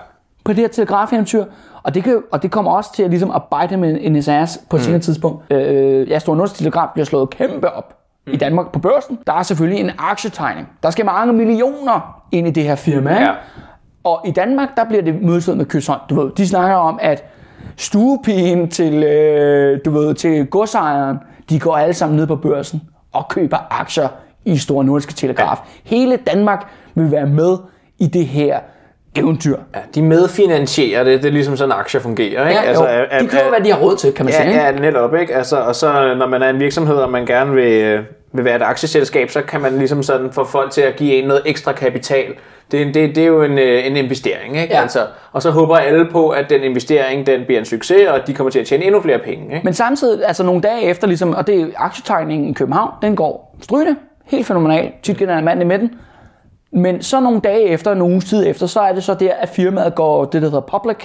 på det her telegrafeventyr. Og det, kan, og det kommer også til at, ligesom, at bite ham in his ass på et senere tidspunkt. Øh, ja, Store Nords Telegraf bliver slået kæmpe op i Danmark på børsen. Der er selvfølgelig en aktietegning. Der skal mange millioner ind i det her firma. Ja. Og i Danmark, der bliver det mødslået med kysshånd. Du ved, de snakker om, at stuepigen til, øh, du ved, til godsejeren, de går alle sammen ned på børsen og køber aktier i Store Nordiske Telegraf. Ja. Hele Danmark vil være med i det her eventyr. ja. De medfinansierer det. Det er ligesom sådan, aktier fungerer. Ikke? Ja, altså, jo, de køber, er- hvad de har råd til, kan man sige. Ja, ikke? ja, netop, ikke? Altså, og så når man er en virksomhed, og man gerne vil, øh, vil være et aktieselskab, så kan man ligesom sådan få folk til at give en noget ekstra kapital. Det, det, det er jo en, øh, en investering, ikke? Ja. Altså, og så håber alle på, at den investering den bliver en succes, og de kommer til at tjene endnu flere penge, ikke? Men samtidig, altså nogle dage efter, ligesom, og det er aktietegningen i København, den går strygende, helt fænomenal. Tytgen er manden i midten. Men så nogle dage efter, nogle uges tid efter, så er det så der, at firmaet går det, der hedder public,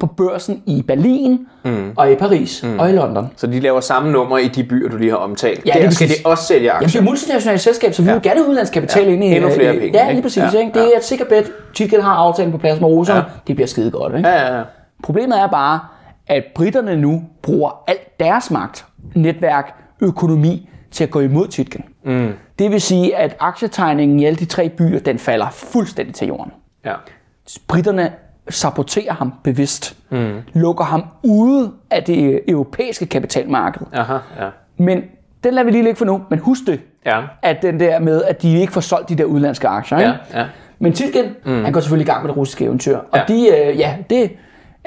på børsen i Berlin, mm. og i Paris, mm. og i London. Så de laver samme nummer i de byer, du lige har omtalt. Ja, Der skal de også sælge Jamen, det aktier. er multinationalt selskab, så vi ja. vil gerne have udlandskapital Ja, ind i... endnu flere i- penge, Ja, lige præcis. Ja, Ikke? Det er et sikkert bet. Tytgen har aftalen på plads med russerne. Ja. Det bliver skide godt. Ikke? Ja, ja, ja. Problemet er bare, at britterne nu bruger alt deres magt, netværk, økonomi til at gå imod Titken. Mm. Det vil sige, at aktietegningen i alle de tre byer, den falder fuldstændig til jorden. ja. Britterne saboterer ham bevidst, mm. lukker ham ude af det europæiske kapitalmarked. Aha, ja. Men den lader vi lige ligge for nu. Men husk det, Ja. at den der med, at de ikke får solgt de der udenlandske aktier. Ikke? Ja, ja. Men Titgen, mm. han går selvfølgelig i gang med det russiske eventyr. Og Ja. de, øh, ja, det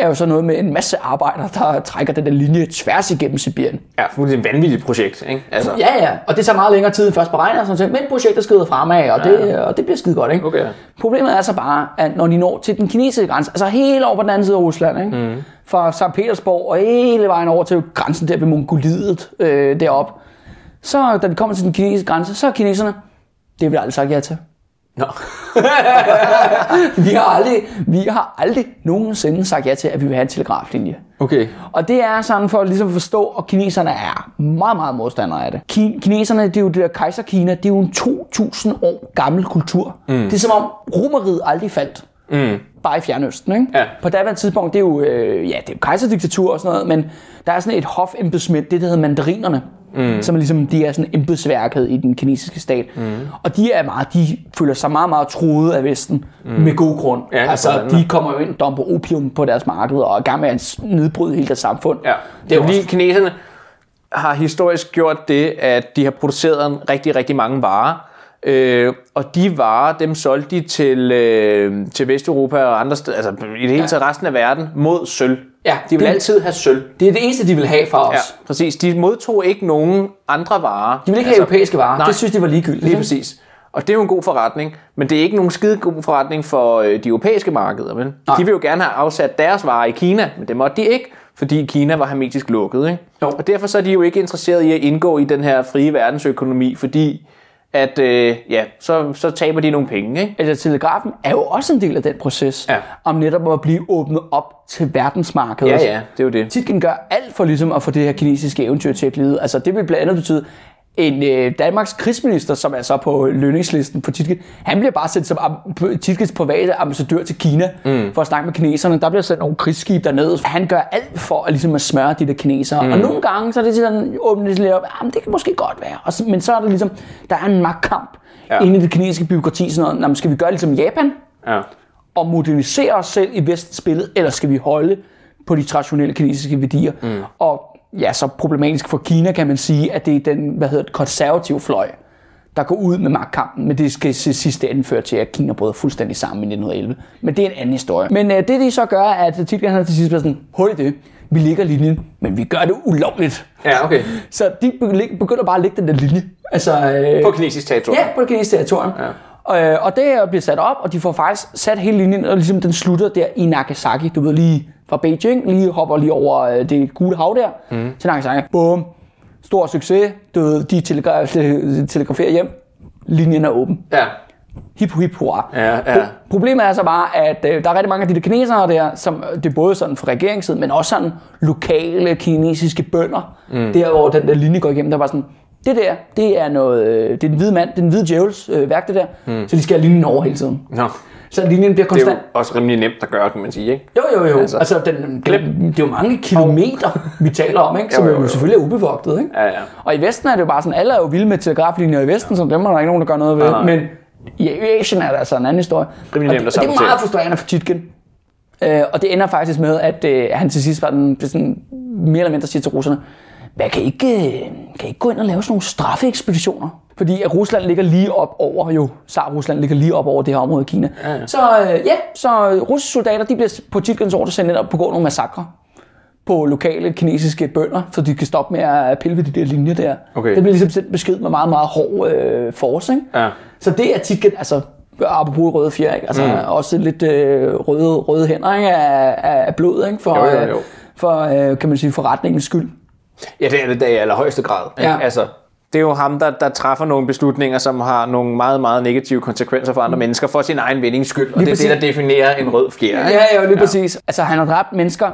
er jo så noget med en masse arbejdere, der trækker den der linje tværs igennem Sibirien. Ja, det er et vanvittigt projekt, ikke? Altså, Ja, ja, og det tager meget længere tid end først beregnet, og sådan noget, men projektet skrider fremad, og det, og det bliver skide godt. Ikke? Okay. Problemet er så bare, at når de når til den kinesiske grænse, altså helt over på den anden side af Rusland, ikke? Mm. fra St. Petersborg og hele vejen over til grænsen der ved Mongoliet øh, deroppe, så da de kommer til den kinesiske grænse, så er kineserne, det har vi aldrig sagt ja til. Nå. Vi har aldrig, vi har aldrig nogensinde sagt ja til, at vi vil have en telegraflinje. Okay. Og det er sådan for at ligesom forstå, at kineserne er meget, meget modstandere af det. Ki- kineserne, det er jo det der kejserkina, det er jo en 2000 år gammel kultur. Mm. Det er som om romeriet aldrig faldt. Mm. Bare i Fjernøsten, ikke? Ja. På daværende tidspunkt, det er jo, øh, ja, det er jo kejserdiktatur og sådan noget, men der er sådan et hofembedsmænd, det der hedder mandarinerne, mm. som er ligesom, de er sådan embedsværket i den kinesiske stat. Mm. Og de er meget, de føler sig meget, meget truet af Vesten, mm. med god grund. Ja, altså, de kommer jo ind og dumper opium på deres marked, og er gang med at nedbryde hele deres samfund. Ja, Det er jo fordi også- kineserne har historisk gjort det, at de har produceret en rigtig, rigtig mange varer, øh, og de varer, dem solgte de til, øh, til Vesteuropa og andre steder, altså i det hele taget resten af verden, mod sølv. Ja, de vil det- altid have sølv. Det er det eneste, de vil have fra os. Ja, Ja. præcis. De modtog ikke nogen andre varer. De vil ikke have europæiske varer. nej. Det synes de var ligegyldigt. Lige præcis. Og det er jo en god forretning, men det er ikke nogen skide god forretning for øh, de europæiske markeder. Men de vil jo gerne have afsat deres varer i Kina, men det måtte de ikke, fordi Kina var hermetisk lukket. Ikke? Jo. Og derfor så er de jo ikke interesseret i at indgå i den her frie verdensøkonomi, fordi at, øh, ja, så, så taber de nogle penge. Ikke? Altså, telegrafen er jo også en del af den proces, Ja. om netop at blive åbnet op til verdensmarkedet. Ja, ja, det er jo det. Titken gør alt for ligesom at få det her kinesiske eventyr til at glide. Altså, det vil blandt andet betyde, en øh, Danmarks krigsminister, som er så på lønningslisten på Titken, han bliver bare sendt som am- Titkens private ambassadør til Kina mm. for at snakke med kineserne. Der bliver sendt nogle krigsskib dernede. Han gør alt for at, ligesom at smøre de der kinesere. Mm. Og nogle gange, så er det sådan, åbnet lidt op, ah, det kan måske godt være. Og så, men så er det ligesom, der er en magtkamp Ja. inde i det kinesiske byråkrati sådan noget, "Nå, men skal vi gøre ligesom Japan, Ja. og modernisere os selv i vestens billede, eller skal vi holde på de traditionelle kinesiske værdier? Mm. Og ja, så problematisk for Kina kan man sige, at det er den, hvad hedder det, konservative fløj, der går ud med magtkampen, men det skal sidste ende føre til, at Kina bryder fuldstændig sammen i 1911. Men det er en anden historie. Men øh, det de så gør, er, at Titgen har til sidst været sådan, hul i det, vi ligger linjen, men vi gør det ulovligt. Ja, okay. Så de begy- begynder bare at lægge den der linje. Altså, øh, På kinesisk territorium. Ja, på det kinesiske territorium. Ja. Og, øh, og det her bliver sat op, og de får faktisk sat hele linjen, og ligesom den slutter der i Nagasaki. Du ved lige fra Beijing, lige hopper lige over øh, det gule hav der, mm. til Nagasaki. Bum. Stor succes. Du ved, de telegra- te- telegraferer hjem. Linjen er åben. Ja. Hip hip hurra. Ja, ja. Pro- Problemet er så bare, at øh, der er rigtig mange af de der kinesere der, som det er både sådan fra regeringssiden, men også sådan lokale kinesiske bønder, mm. der hvor den der linje går igennem, der var sådan, det der, det er noget, øh, det er den hvide mand, den hvide djævels øh, værk det der, mm. så de skal have linjen over hele tiden. Nå. Så linjen bliver Det er konstant. jo også rimelig nemt at gøre, kan man sige, ikke? Jo, jo, jo. Altså. Altså, den, den, det er jo mange kilometer, vi taler om, ikke? som Jo, jo, jo, jo, selvfølgelig er ubevogtet. Ikke? Ja, ja. Og i Vesten er det jo bare sådan, alle er jo vilde med telegraflinjer i Vesten, så dem er der ikke nogen, der gør noget ved. Nej. Men i Asien er der altså en anden historie. Rimelig og, nemt det, at og det er meget frustrerende for Titken. Øh, og det ender faktisk med, at øh, han til sidst var den, sådan, mere eller mindre siger til russerne, hvad kan I ikke, øh, kan I ikke gå ind og lave sådan nogle straffeekspeditioner? Fordi at Rusland ligger lige op over, jo, Tsar-Rusland ligger lige op over det her område i Kina. Ja, ja. Så øh, ja, så russiske soldater, de bliver på Titkens ordre sendt ind og begå nogle massakre på lokale kinesiske bønder, så de kan stoppe med at pille ved de der linjer der. Okay. Det bliver ligesom sendt besked med meget, meget hård øh, force, ikke? Ja. Så det er Titken, altså apropos røde fjer, ikke? Altså mm. også lidt øh, røde, røde hænder ikke? Af, af, blod, ikke? For, Jo, jo, jo. øh, for øh, kan man sige, forretningens skyld. Ja, det er det da i allerhøjeste grad. Ja. Altså, det er jo ham, der, der træffer nogle beslutninger, som har nogle meget, meget negative konsekvenser for andre mennesker, for sin egen vindings skyld. Og Lige det er det, der præcis. definerer en rød fjer. Ja, ja, lige ja. præcis. Altså, han har dræbt mennesker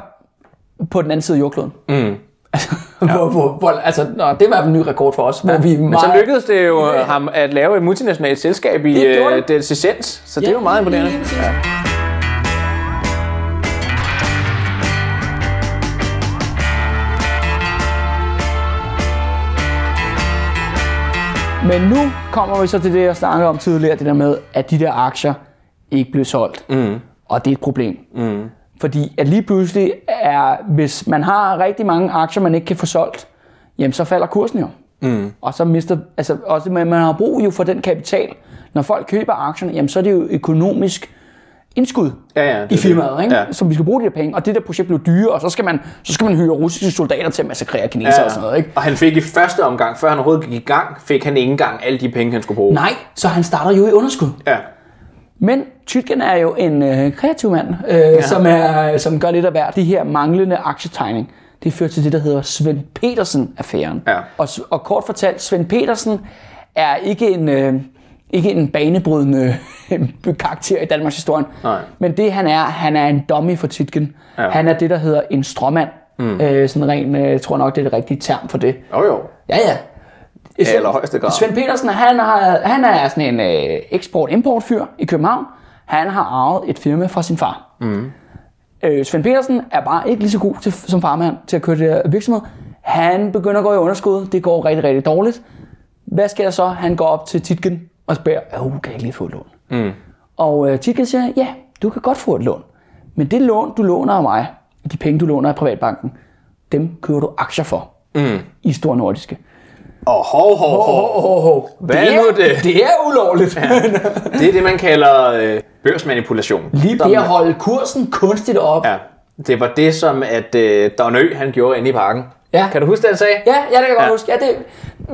på den anden side af jordkloden. Mm. Altså, hvor, hvor, hvor, altså, nå, det var en ny rekord for os, ja. hvor vi Men så lykkedes det jo ja. ham at lave et multinationalt selskab i Det øh, det. dets essens, så det er jo meget imponerende. Ja. Men nu kommer vi så til det, jeg snakkede om tidligere, det der med, at de der aktier ikke blev solgt. Mm. Og det er et problem. Mm. Fordi at lige pludselig er, hvis man har rigtig mange aktier, man ikke kan få solgt, jamen så falder kursen jo. Mm. Og så mister, altså også, men man har brug jo for den kapital. Når folk køber aktierne, jamen så er det jo økonomisk indskud Ja, ja, det i det. firmaet, ikke? Ja. som vi skal bruge de der penge. Og det der projekt blev dyre, og så skal man, så skal man hyre russiske soldater til at massakrere kinesere og sådan noget. Ikke? Og han fik i første omgang, før han overhovedet gik i gang, fik han ikke engang alle de penge, han skulle bruge. Nej, så han starter jo i underskud. Ja. Men Tytgen er jo en øh, kreativ mand, øh, ja. som, er, som gør lidt af hver. De her manglende aktietegning, det fører til det, der hedder Svend Petersen-affæren. Ja. Og, og kort fortalt, Svend Petersen er ikke en, øh, ikke en banebrydende karakter i Danmarks historie. Men det han er, han er en dummy for Tytgen. Ja. Han er det, der hedder en stråmand. Mm. Øh, sådan ren, øh, tror nok, det er det rigtige term for det. Jo, jo. Ja, ja. I allerhøjeste grad. Svend Petersen, han, har, han er sådan en øh, eksport-import-fyr i København. Han har arvet et firma fra sin far. Mm. Øh, Svend Petersen er bare ikke lige så god til, som farmand til at køre det her virksomhed. Han begynder at gå i underskud. Det går rigtig, rigtig dårligt. Hvad sker der så? Han går op til Titgen og spørger, oh, kan jeg ikke lige få et lån? Mm. Og øh, Titgen siger, ja, du kan godt få et lån. Men det lån, du låner af mig, de penge, du låner af Privatbanken, dem køber du aktier for mm. i Stor Nordiske. Og hov, hov, hov. Oh, oh. Hvad det er nu det? Det er ulovligt. Ja. Det er det, man kalder øh, børsmanipulation. Lige det at holde kursen kunstigt op. Ja, det var det, som at øh, Don Ø, han gjorde inde i parken. Ja. Kan du huske det, han sagde? ja, ja det kan jeg godt Ja. huske. Ja, det,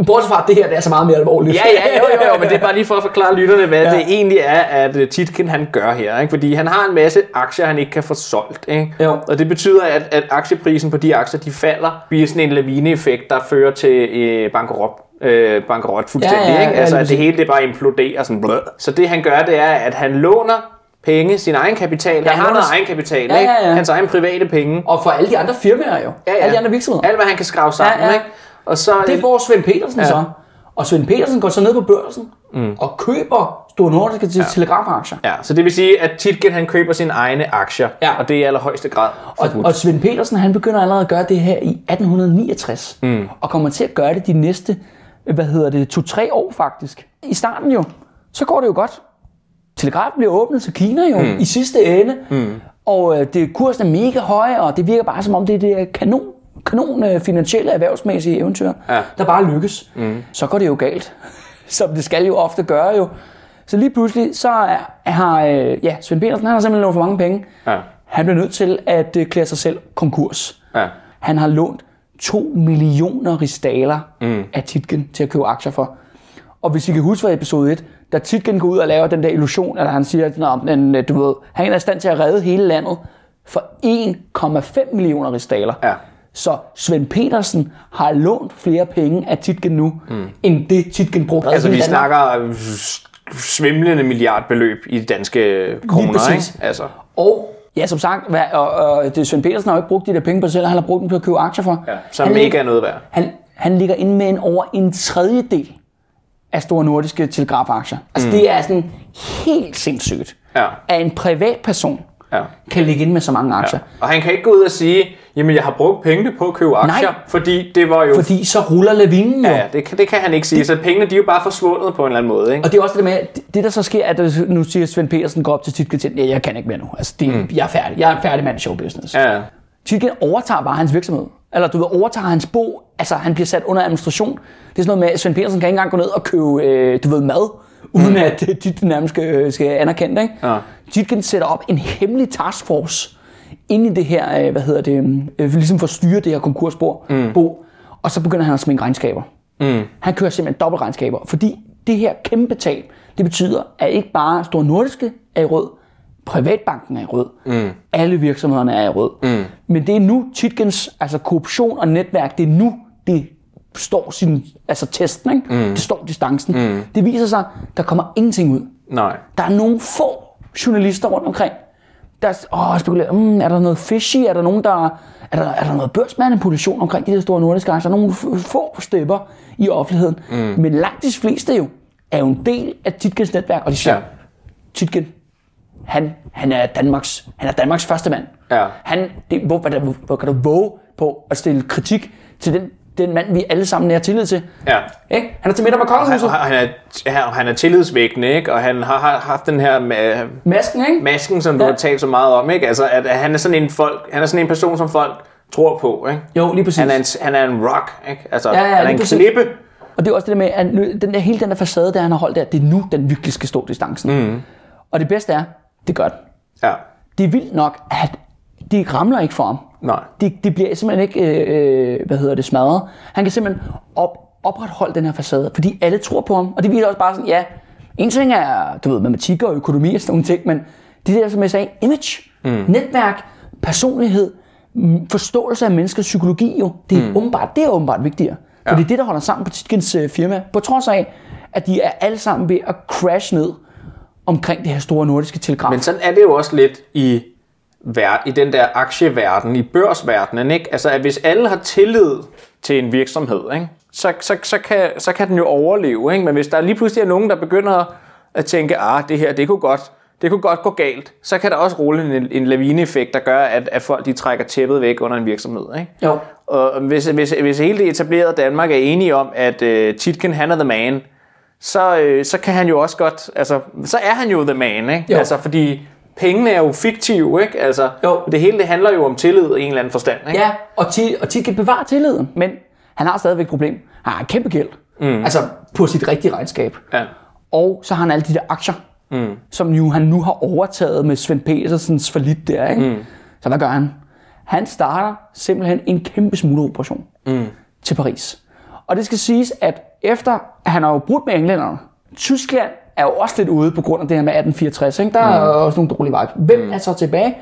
bortset fra, at det her det er så meget mere alvorligt. Ja, ja, jo, jo, jo, men det er bare lige for at forklare lytterne, hvad ja. det egentlig er, at øh, Titken han gør her. Ikke? Fordi han har en masse aktier, han ikke kan få solgt. Ikke? Jo. Og det betyder, at, at aktieprisen på de aktier, de falder, bliver sådan en lavineeffekt, der fører til øh, bankerot. Øh, bankerot fuldstændig, Ja, ja, ja, ikke? Altså, at det hele det bare imploderer sådan blød. Så det han gør, det er, at han låner penge, sin egen kapital. Ja, han har noget egen kapital, Ja, ja, ja. Hans egen private penge. Og for alle de andre firmaer jo. Ja, ja. Alle de andre virksomheder. Alt, hvad han kan skrave sammen, Ja, ja. ikke? Og så, Det får Svend Petersen ja. så. Og Svend Petersen går så ned på børsen mm. og køber Store Nordiske ja. telegrafaktier. Ja, så det vil sige, at Titgen han køber sine egne aktier, Ja. og det er i allerhøjeste grad Og, og Svend Petersen, han begynder allerede at gøre det her i 1869. Mm. Og kommer til at gøre det de næste, hvad hedder det, to-tre år faktisk. I starten jo, så går det jo godt. Telegraf bliver åbnet til Kina jo mm. i sidste ende, mm. og øh, det, kursen er mega høj, og det virker bare som om det er det kanon, kanon øh, finansielle erhvervsmæssige eventyr, Ja. der bare lykkes. Mm. Så går det jo galt, som det skal jo ofte gøre jo. Så lige pludselig, så er, har øh, ja, Svend Petersen, han har simpelthen lånt for mange penge. Ja. Han bliver nødt til at øh, klæde sig selv konkurs. Ja. Han har lånt 2 millioner ristaler mm. af Titgen til at købe aktier for. Og hvis I kan huske fra episode 1, da Titgen går ud og laver den der illusion, at han siger, at men, øh, du ved, han er i stand til at redde hele landet for 1,5 millioner ristaler. Ja. Så Svend Petersen har lånt flere penge af Titgen nu, mm. end det Titgen brugte. Altså, vi snakker øh, svimlende milliardbeløb i danske kroner, ikke? Altså, Og ja, som sagt, hvad, og, og det, Svend Petersen har jo ikke brugt de der penge på sig selv, han har brugt dem på at købe aktier for. ja, som han, ikke er noget værd. han, han ligger inde med en over en tredjedel af store nordiske telegrafaktier. Altså mm. det er sådan helt sindssygt, Ja. at en privatperson Ja. kan ligge inde med så mange aktier. Og han kan ikke gå ud og sige, jamen jeg har brugt pengene på at købe aktier, Nej. fordi det var jo... Fordi så ruller lavinen jo. Ja, det kan, det kan han ikke sige. Så pengene de er jo bare forsvundet på en eller anden måde. Ikke? Og det er også det med, at det- det der så sker, at nu siger Svend Petersen går op til Titgen ja, jeg kan ikke mere nu. Altså, det, mm. jeg er færdig. Jeg er en færdig mand i showbusiness. Ja, ja. Titgen overtager bare hans virksomhed. Eller du ved, overtager hans bo. Altså, han bliver sat under administration. Det er sådan noget med, at Svend Petersen kan ikke engang gå ned og købe, øh, du ved, mad, uden mm. at øh, Titgen nærmest skal, skal anerkende det. Ikke? Ja. Titgen sætter op en hemmelig taskforce ind i det her, øh, hvad hedder det, øh, ligesom for at styre det her konkursbo. Mm. Bo, og så begynder han at sminke regnskaber. Mm. Han kører simpelthen dobbeltregnskaber, fordi det her kæmpe tab, det betyder, at ikke bare Store Nordiske er i rød, Privatbanken er i rød, mm. alle virksomhederne er i rød. Mm. Men det er nu Titgens altså korruption og netværk, det er nu, det står sin, altså testen, ikke? Mm. det står distancen. Mm. Det viser sig, der kommer ingenting ud. Nej. Der er nogle få journalister rundt omkring, der åh, spekulerer, mm, er der noget fishy, er der nogen, der, er der, er der noget børsmanipulation omkring de her store nordiske aktier, nogle f- få stepper i offentligheden, mm. men langt de fleste jo, er jo en del af Titgens netværk, og de siger, ja. Titgen, han, han, er Danmarks, han er Danmarks første mand. Ja. Han, det, hvor, hvor, hvor, hvor kan du våge på at stille kritik til den, den mand, vi alle sammen er tillid til? Ja. Ikke? Han er til middag med Han, kongehuset. han, er, han- han er tillidsvækkende, ikke? Og han har, har haft den her med, Masken, ikke? masken, som du Ja. har talt så meget om, ikke? Altså, at, at han er sådan en folk, han er sådan en person, som folk tror på, ikke? Jo, lige præcis. Han er en, han er en rock, ikke? Altså, Ja, ja, han er en præcis. klippe. Og det er også det der med, at den der, hele den der facade, der han har holdt der, det er nu, den virkelig skal stå distancen. Mm. Og det bedste er, det gør den. Ja. Det er vildt nok, at de ramler ikke for ham. Nej. De, de bliver simpelthen ikke, øh, hvad hedder det, smadret. Han kan simpelthen op, opretholde den her facade, fordi alle tror på ham. Og det viser også bare sådan, ja, en ting er, du ved, matematik og økonomi og sådan nogle ting, men det der, som jeg sagde, image, mm. netværk, personlighed, forståelse af menneskets psykologi jo, det er, mm. åbenbart, det er åbenbart vigtigere. For Ja. det er det, der holder sammen på Titkins øh, firma, på trods af, at de er alle sammen ved at crash ned omkring det her store nordiske telegraf. Men sådan er det jo også lidt i, i den der aktieverden, i børsverdenen, ikke? Altså, at hvis alle har tillid til en virksomhed, ikke? Så, så, så, kan, så kan den jo overleve, ikke? Men hvis der lige pludselig er nogen, der begynder at tænke, ah, det her, det kunne godt, det kunne godt gå galt, så kan der også rulle en, en lavineeffekt, der gør, at, at folk de trækker tæppet væk under en virksomhed, ikke? Jo. Og hvis, hvis, hvis hele det etablerede Danmark er enige om, at uh, Titken, han er the man, så, øh, så kan han jo også godt, altså, så er han jo the man, ikke? Jo. Altså, fordi pengene er jo fiktive, ikke? Altså, Jo. det hele det handler jo om tillid i en eller anden forstand, ikke? Ja, og Tit, og Tit kan bevare tilliden, men han har stadigvæk et problem. Han har en kæmpe gæld, mm. altså på sit rigtige regnskab. Ja. Og så har han alle de der aktier, mm. som jo han nu har overtaget med Svend Petersens forlit der. Ikke? Mm. Så hvad gør han? Han starter simpelthen en kæmpe smugleroperation mm. til Paris. Og det skal siges, at efter at han har jo brudt med englænderne, Tyskland er jo også lidt ude på grund af det her med 1864. Ikke? Der er også nogle dårlige vibes. Hvem mm. er så tilbage?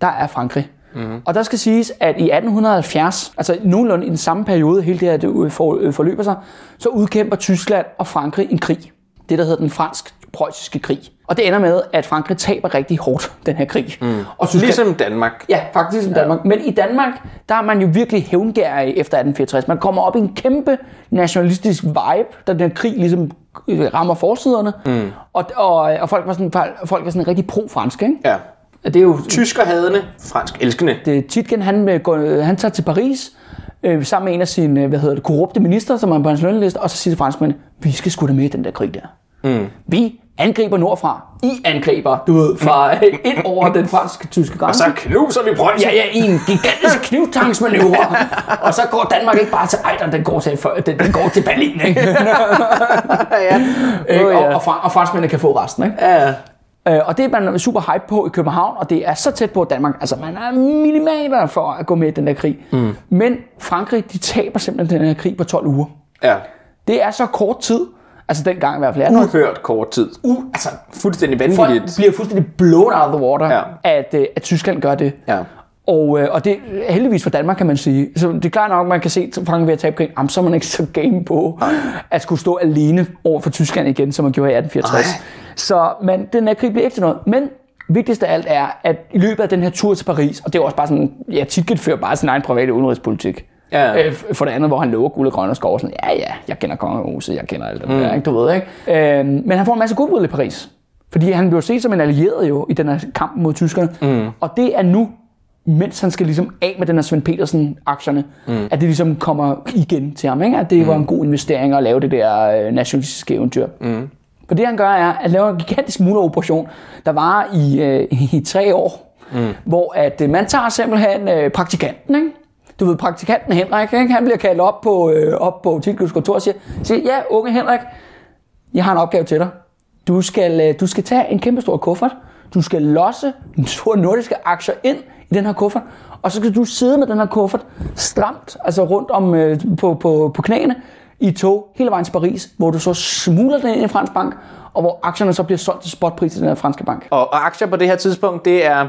Der er Frankrig. Mm. Og der skal siges, at i 1870, altså nogenlunde i den samme periode, hele det her det øh, forløber sig, så udkæmper Tyskland og Frankrig en krig. Det, der hedder den fransk-preussiske krig. Og det ender med, at Frankrig taber rigtig hårdt den her krig. Mm. Og Tyskland, Ligesom Danmark. Ja, faktisk som Danmark. Men i Danmark, der er man jo virkelig hævngærig efter 1864. Man kommer op i en kæmpe nationalistisk vibe, da den her krig ligesom øh, rammer forsiderne. Mm. Og, og, og folk, var sådan, folk er sådan rigtig pro-franske, ikke? Ja. Det er jo Tysker hadende, fransk elskende. det, Titgen, han, øh, går, øh, han tager til Paris, øh, sammen med en af sine, hvad hedder det, korrupte minister, som er på hans lønliste, og så siger franskmændene, vi skal sgu da med i den der krig der. Mm. Vi angriber nordfra. I angriber, du ved, fra ind over den fransk-tyske grænse. Så knuser vi Preussen. Ja, ja, i en gigantisk knivtangsmanøvre. og så går Danmark ikke bare til Ejder, den går til, den, den går til Berlin, ikke? ja. Oh, og, ja. og, fra- og franskmændene kan få resten, ikke? ja. Øh, og det er man super hype på i København, og det er så tæt på Danmark. Altså, man er millimeter for at gå med i den der krig. Mm. Men Frankrig, de taber simpelthen den her krig på 12 uger. ja. Det er så kort tid, altså dengang i hvert fald. er Uhørt kort tid. U- altså, Fuldstændig folk vanvittigt. bliver fuldstændig blown out of the water, Ja. at, øh, at Tyskland gør det. Ja. Og, øh, og det er heldigvis for Danmark, kan man sige. Så det er klart nok, man kan se at Frankrig ved at tabe krigen. Jamen, så er man ikke så game på at skulle stå alene over for Tyskland igen, som man gjorde i 1864. Nej. Så men, den her krig bliver ikke til noget. Men vigtigst af alt er, at i løbet af den her tur til Paris, og det er også bare sådan, ja, Titgen fører bare sin egen private udenrigspolitik. Ja. Øh, for det andet, hvor han lover guld og grønne skov, sådan, ja, ja, jeg kender kongehuset, jeg kender alt det mm. der, ikke, du ved, ikke? Øh, men han får en masse goodwill i Paris. Fordi han bliver set som en allieret jo i den her kamp mod tyskerne. Mm. Og det er nu, mens han skal ligesom af med den her Svend Petersen-aktierne, mm. at det ligesom kommer igen til ham. Ikke? At det var en god investering at lave det der øh, nationalistiske eventyr. Mm. For det han gør er at lave en gigantisk operation, der var i, øh, i tre år. Mm. Hvor at øh, man tager simpelthen øh, praktikanten, ikke? Du ved, praktikanten Henrik, ikke? han bliver kaldt op på, øh, op på Tilkøbs kontor og siger, siger, ja, unge Henrik, jeg har en opgave til dig. Du skal, øh, du skal tage en kæmpe stor kuffert. Du skal losse en stor nordiske aktier ind i den her kuffert. Og så skal du sidde med den her kuffert stramt, altså rundt om øh, på, på, på knæene i tog hele vejen til Paris, hvor du så smuler den ind i en fransk bank, og hvor aktierne så bliver solgt til spotpris til den her franske bank. Og, og aktier på det her tidspunkt, det er,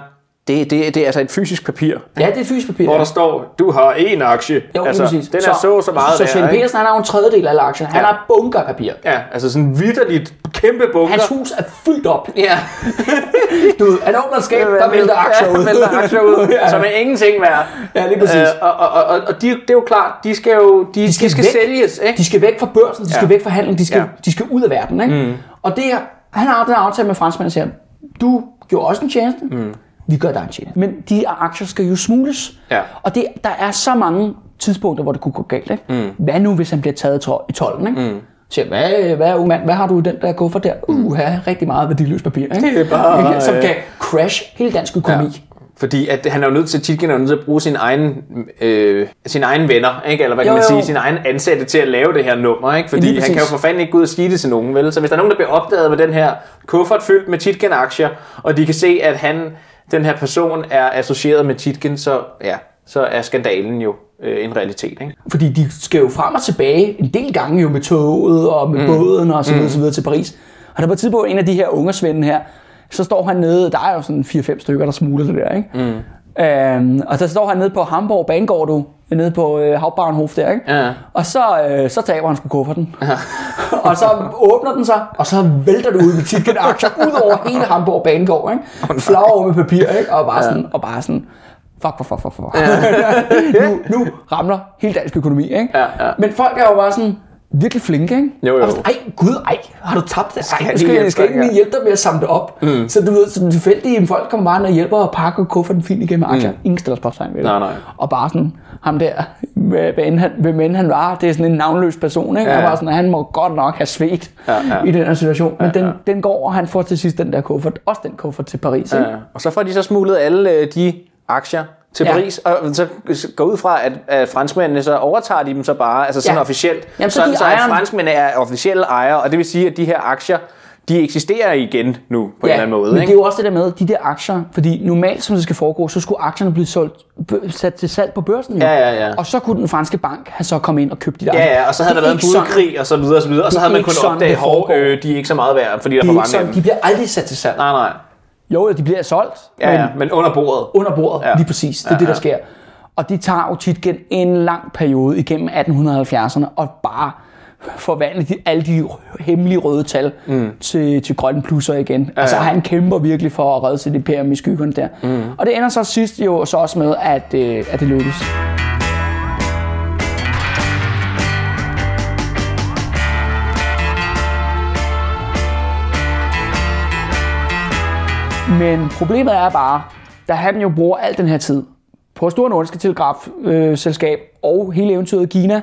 det, det, det er altså et fysisk papir. Ja, det er et fysisk papir. Hvor der står, du har en aktie. Jo, altså, præcis. den er så så meget Så Svend? Petersen, han har en tredjedel af alle aktierne. Han Ja. har bunker af papir. Ja, altså sådan vidderligt kæmpe bunker. Hans hus er fyldt op. Ja. Du ved, han åbner et skab, der vælter aktier ud. Ja, vælter aktier ud, ja. som er ingenting værd. Ja, lige præcis. Øh, og og, og, og de, det er jo klart, de skal jo de, de skal, de skal væk. sælges, ikke? De skal væk fra børsen, de skal Ja. væk fra handelen, de skal, Ja. de skal ud af verden. Ikke? Mm. Og det er, han har den aftale med franskmændene siger, du gjorde også en tjeneste, mm. Vi gør dig en tjeneste. Men de aktier skal jo smugles. Ja. Og det, der er så mange tidspunkter, hvor det kunne gå galt. Ikke? Mm. Hvad nu, hvis han bliver taget i tol- i tolden? Ikke? Mm. Så hvad, hvad, unge mand, hvad har du i den der kuffert der? Uh, her rigtig meget værdiløst papir. Ikke? Det er bare? Som øh, kan crash hele dansk økonomi. Ja. Fordi at han er jo nødt til, Titgen er jo nødt til at bruge sin egen, øh, sin egen venner, ikke? eller hvad kan Jo, man jo. sige, sin egen ansatte til at lave det her nummer. Ikke? Fordi han kan jo for fanden ikke gå ud og sige det til nogen, vel? Så hvis der er nogen, der bliver opdaget med den her kuffert fyldt med Titgen-aktier, og de kan se, at han, den her person er associeret med Titgen, så, ja, så er skandalen jo øh, en realitet. Ikke? Fordi de skal jo frem og tilbage en del gange jo med toget og med mm. båden og så videre, mm. så videre til Paris. Og der på et tidspunkt en af de her ungersvende her, så står han nede, der er jo sådan 4-5 stykker, der smugler det der, ikke? Mm. Øhm, og så står han nede på Hamburg Banegård, du, nede på øh, Hauptbahnhof der, ikke? Ja. Og så, øh, så taber han sgu kufferten. og så åbner den sig, og så vælter det ud med Titgen aktier ud over hele Hamburg Banegård, ikke? Flag over med papir, ikke? Og bare sådan, og bare sådan, fuck, fuck, fuck, fuck, fuck. nu, nu ramler hele dansk økonomi, ikke? Ja, ja. Men folk er jo bare sådan, virkelig flinke, ikke? Jo, jo. Og sådan, ej, gud, ej, har du tabt det? Ej, nu skal, lige jeg, hjælpe skal ikke lige ja. hjælpe dig med at samle det op. Mm. Så du ved, så den tilfældige folk kommer bare og hjælper og pakker kufferten fint igennem aktier. Mm. Ingen stiller spørgsmål ved det. Nej, nej. Og bare sådan, ham der, end han, hvem end han var, det er sådan en navnløs person, ikke? Ja, Ja, ja. ja. Sådan, han må godt nok have svedt Ja, ja. i den her situation. Men den, den går, og han får til sidst den der kuffert, også den kuffert til Paris, ikke? Ja. Og så får de så smuglet alle øh, de aktier til Ja. Paris, og så går ud fra, at, at franskmændene så overtager de dem så bare, altså sådan Ja. officielt. Jamen, så sådan, så at ejeren- franskmændene er officielle ejere, og det vil sige, at de her aktier, de eksisterer igen nu på en eller anden måde. men det ikke? er jo også det der med, de der aktier, fordi normalt, som det skal foregå, så skulle aktierne blive solgt, sat til salg på børsen. Jo. Ja, ja, ja. Og så kunne den franske bank have så kommet ind og købt de der Ja, aktier. ja, og så havde Det der er været en sådan- budkrig og så videre og så videre, og så Det havde man ikke kunnet sådan, opdage, det hov, foregår. øh, de er ikke så meget værd, fordi der er Det for mange ikke af sådan, dem. de bliver aldrig sat til salg. Nej, nej. Jo, de bliver solgt, Ja, ja, men under bordet. under bordet, Ja. lige præcis. Det er Ja, det, der ja. sker. Og de tager jo tit igen en lang periode igennem 1870'erne og bare forvandle de, alle de hemmelige røde tal mm. til, til grønne plusser igen. Ja, altså ja. han kæmper virkelig for at redde sit imperium i skyggerne der. Mm. Og det ender så sidst jo så også med, at, øh, at det lykkes. Men problemet er bare, da han jo bruger al den her tid på Store Nordiske Telegrafselskab og hele eventyret Kina,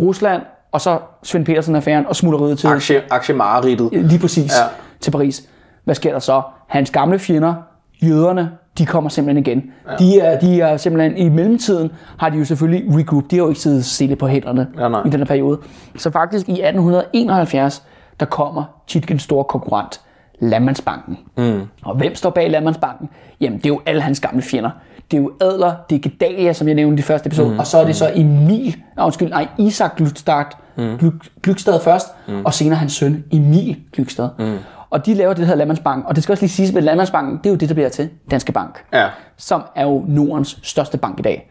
Rusland og så Svend Petersen-affæren og smugleriet til Aktie, aktiemareridtet. lige præcis. Ja. til Paris. Hvad sker der så? Hans gamle fjender, jøderne, de kommer simpelthen igen. Ja. De, er, de er simpelthen, i mellemtiden har de jo selvfølgelig regroup. De har jo ikke siddet stille på hænderne Ja, nej. i den her periode. Så faktisk i 1871, der kommer Tietgens store konkurrent, Landmandsbanken. Mm. Og hvem står bag Landmandsbanken? Jamen, det er jo alle hans gamle fjender. Det er jo Adler, det er Gedalia, som jeg nævnte i første episode, mm. og så er det så Emil, nej, undskyld, nej, Isak Glückstad, mm. Glückstad først, mm. og senere hans søn Emil Glückstad. Mm. Og de laver det, der hedder Landmandsbanken. Og det skal også lige siges, at Landmandsbanken, det er jo det, der bliver til Danske Bank, Ja. som er jo Nordens største bank i dag.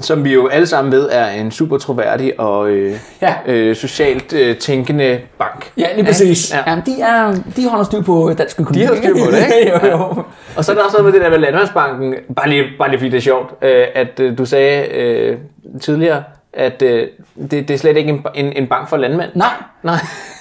Som vi jo alle sammen ved er en super troværdig og øh, Ja. øh, socialt øh, tænkende bank. Ja, lige præcis. Ja. Ja. Jamen, de, er, de holder styr på dansk økonomi. De har styr på det, ikke? jo, jo. Og så er der også noget med det der med Landmandsbanken, bare lige, bare lige fordi det er sjovt, øh, at øh, du sagde øh, tidligere, at øh, det, det er slet ikke en, en, en bank for landmænd. Nej, Nej.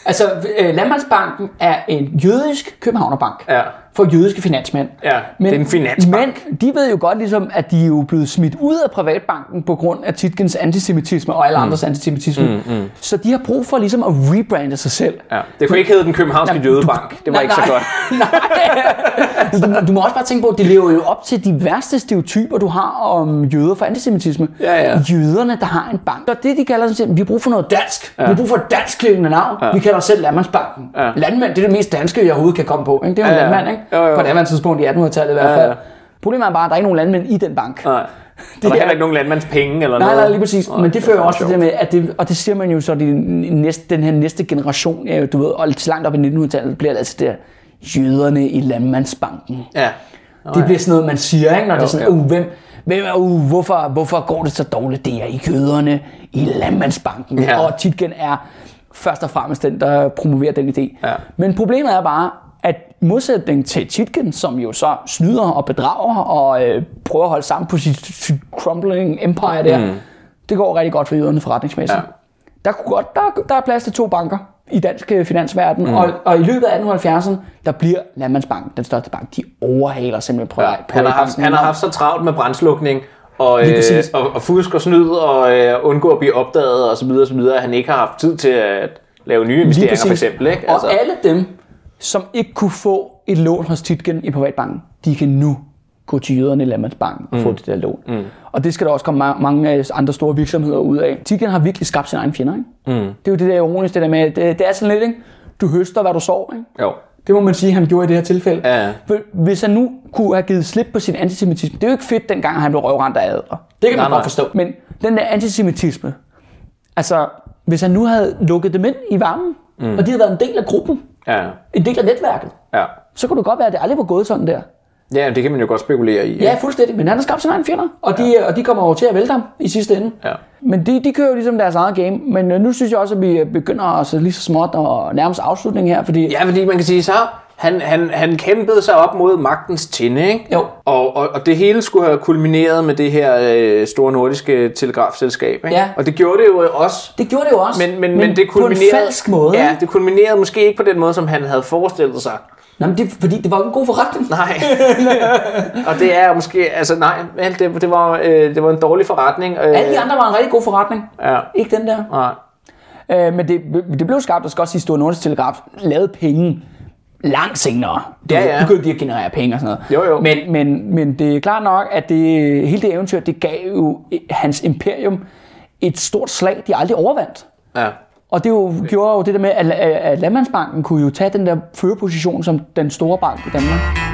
altså øh, Landmandsbanken er en jødisk københavnerbank Ja. For jødiske finansmænd. Ja, det er en finansbank. Men de ved jo godt ligesom, at de er jo blevet smidt ud af privatbanken på grund af Tietgens antisemitisme og alle andres antisemitisme. Mm, mm. Så de har brug for ligesom at rebrande sig selv. Ja. Det kunne ikke hedde den københavnske Nej, jødebank. Det var nej, ikke så nej. godt. Nej. du, du må også bare tænke på, at det lever jo op til de værste stereotyper, du har om jøder for antisemitisme. Ja, ja. Jøderne, der har en bank. Og det, de kalder sig, vi har brug for noget dansk. Ja. Vi har brug for et dansk klingende navn. Ja. Vi kalder os selv Landmandsbanken. Ja. Landmand, det er det mest danske, jeg overhovedet kan komme på. Ikke? Det er jo Ja, en landmand, ikke? Jo, jo. På det andet tidspunkt i 1800-tallet i hvert Ja, fald. ja. Problemet er bare, at der er ikke nogen landmænd i den bank. Nej. Det og der er heller ikke nogen landmandspenge eller Nej, noget. nej, lige præcis. Nej, Men det er fører jo også til det med, at det, og det siger man jo så, det næste, den her næste generation, ja, du ved, og langt op i 1900-tallet, bliver det altså det der, jøderne i landmandsbanken. Ja. Det bliver sådan noget, man siger, ikke? når det er Jo, sådan, jo. uh, hvem, hvem, uh, hvorfor, hvorfor går det så dårligt? Det er i jøderne i Landmandsbanken. Ja. Og Titgen er først og fremmest den, der promoverer den idé. Ja. Men problemet er bare, at modsætning til Titgen, som jo så snyder og bedrager og øh, prøver at holde sammen på sit, sit crumbling empire der, mm. det går rigtig godt for jøderne forretningsmæssigt. Ja. Der, kunne godt, der, der er plads til to banker i dansk øh, finansverden, mm. og, og i løbet af 1870'erne, der bliver Landmandsbanken den største bank. De overhaler simpelthen Ja. privat. Han, har haft, han har haft så travlt med brandslukning og, øh, og, og fusk og snyd og øh, undgå at blive opdaget og så videre, og så videre, at han ikke har haft tid til at lave nye investeringer for eksempel. Ikke? Og alle dem, som ikke kunne få et lån hos Titgen i privatbanken, de kan nu gå til jøderne i Landmandsbanken og få det der lån. Mm. Og det skal der også komme ma- mange andre store virksomheder ud af. Titgen har virkelig skabt sin egen fjender. Ikke? Mm. Det er jo det der ironiske, det der med, det, det er sådan lidt, ikke? du høster, hvad du sår. Ikke? Jo. Det må man sige, han gjorde i det her tilfælde. Ja, Hvis han nu kunne have givet slip på sin antisemitisme, det er jo ikke fedt, dengang han blev røvrendt af adler. Det kan man Nej, godt nej. forstå. Men den der antisemitisme, altså hvis han nu havde lukket dem ind i varmen, mm. og de havde været en del af gruppen, Ja. en del af netværket, Ja. så kunne det godt være, at det aldrig var gået sådan der. ja, det kan man jo godt spekulere i. Ja, fuldstændig. Men han har skabt sin egen fjender, og de, og de kommer over til at vælte ham i sidste ende. Ja. Men de, de kører jo ligesom deres eget game. Men øh, nu synes jeg også, at vi begynder altså lige så småt og nærmest afslutning her, fordi Ja, fordi man kan sige så, han, han, han kæmpede sig op mod magtens tinde, ikke? Jo. Og, og, og det hele skulle have kulmineret med det her øh, store nordiske telegrafselskab, ikke? Ja. Og det gjorde det jo også. det gjorde det jo også. Men, men, men, det på en kulminerede, falsk måde. Ja, det kulminerede måske ikke på den måde, som han havde forestillet sig. Nå, men det, fordi det var en god forretning. Nej. og det er måske, altså nej, det, det, var, øh, det var en dårlig forretning. Øh, Alle de andre var en rigtig god forretning. Ja. Ikke den der. Nej. Øh, men det, det blev skabt, der skal også sige, Store Nordisk Telegraf lavede penge langt senere. Du Ja, ja. Begyndte de at generere penge og sådan noget. Jo, jo. Men, men, men det er klart nok, at det, hele det eventyr, det gav jo hans imperium et stort slag, de aldrig overvandt. Ja. Og det jo, gjorde jo det der med, at, at at Landmandsbanken kunne jo tage den der førerposition som den store bank i Danmark.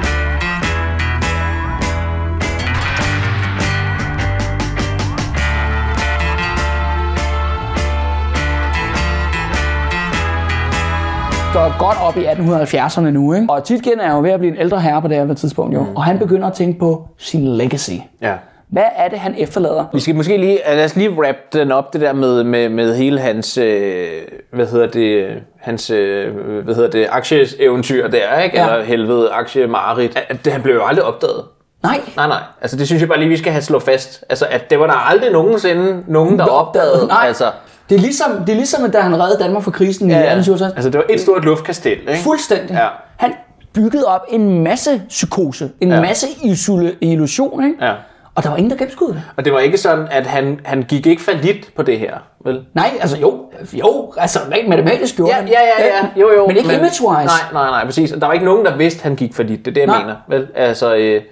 Står godt op i 1870'erne nu, ikke? Og Titgen er jo ved at blive en ældre herre på det her tidspunkt, jo. Mm. Og han begynder at tænke på sin legacy. ja. Hvad er det, han efterlader? Vi skal måske lige, lad os lige wrap den op, det der med, med, med hele hans, øh, hvad hedder det, hans, øh, hvad hedder det, aktieeventyr der, ikke? Ja. Eller helvede, aktiemarit. At han blev jo aldrig opdaget. Nej, Nej, nej. Altså, det synes jeg bare lige, vi skal have slået fast. Altså, at det var der aldrig nogensinde nogen, der opdagede. Nej. Altså, Det er ligesom, det er ligesom da han reddede Danmark fra krisen i 1867. altså, det var et stort luftkastel, ikke? Fuldstændig. Ja. Han byggede op en masse psykose, en Ja. masse isole, illusion, ikke? Ja. Og der var ingen, der gennemskuede det. Og det var ikke sådan, at han, han gik ikke falit på det her, vel? Nej, altså jo, jo, altså rent matematisk gjorde Ja, han. ja, ja, ja. Jo, jo. Men ikke image-wise. Nej, nej, nej, præcis. Og Der var ikke nogen, der vidste, at han gik falit. Det er det, jeg Nej. mener. Vel? Altså, øh,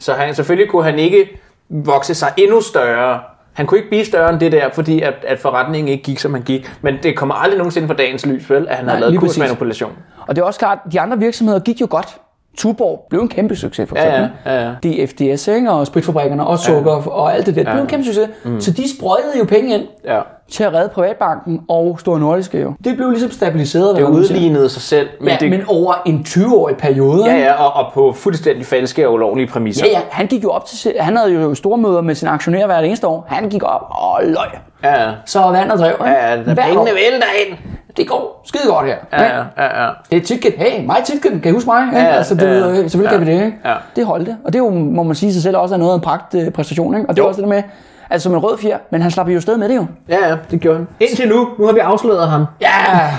så han, selvfølgelig kunne han ikke vokse sig endnu større. Han kunne ikke blive større end det der, fordi at, at forretningen ikke gik, som han gik. Men det kommer aldrig nogensinde for dagens lys, vel? At han Nej, har lavet præcis. kursmanipulation. Og det er også klart, at de andre virksomheder gik jo godt. Tuborg blev en kæmpe succes, for Ja, eksempel. ja, ja, ja. DFDS, ikke? og spritfabrikkerne, og sukker og alt det der. Det blev en kæmpe succes. Mm. Så de sprøjtede jo penge ind Ja. Til at redde Privatbanken og Store Nordiske jo. Det blev ligesom stabiliseret. Det udlignede sig selv. Men Ja, det, men over en 20-årig periode. ja, ja, og, og på fuldstændig falske og ulovlige præmisser. Ja, ja, han gik jo op til, han havde jo store møder med sine aktionærer hvert eneste år. Han gik op og løg. ja. ja. Så vandet drev. Ja, ja, Hvert pengene vælter ind. Det går skide godt her. Ja, ja, ja, ja. Det er Titken. Hey, mig Titken. Kan I huske mig? Ja, ja, altså, det, ja, selvfølgelig Ja, kan vi det. Ikke? ja. Det holdt det. Og det er jo, må man sige sig selv, også er noget af en pragt øh, præstation. Ikke? Og det er Jo. også det der med, altså som en rød fjer, men han slap jo afsted med det jo. Ja, ja, det gjorde han. Indtil nu. Nu har vi afsløret ham. Ja!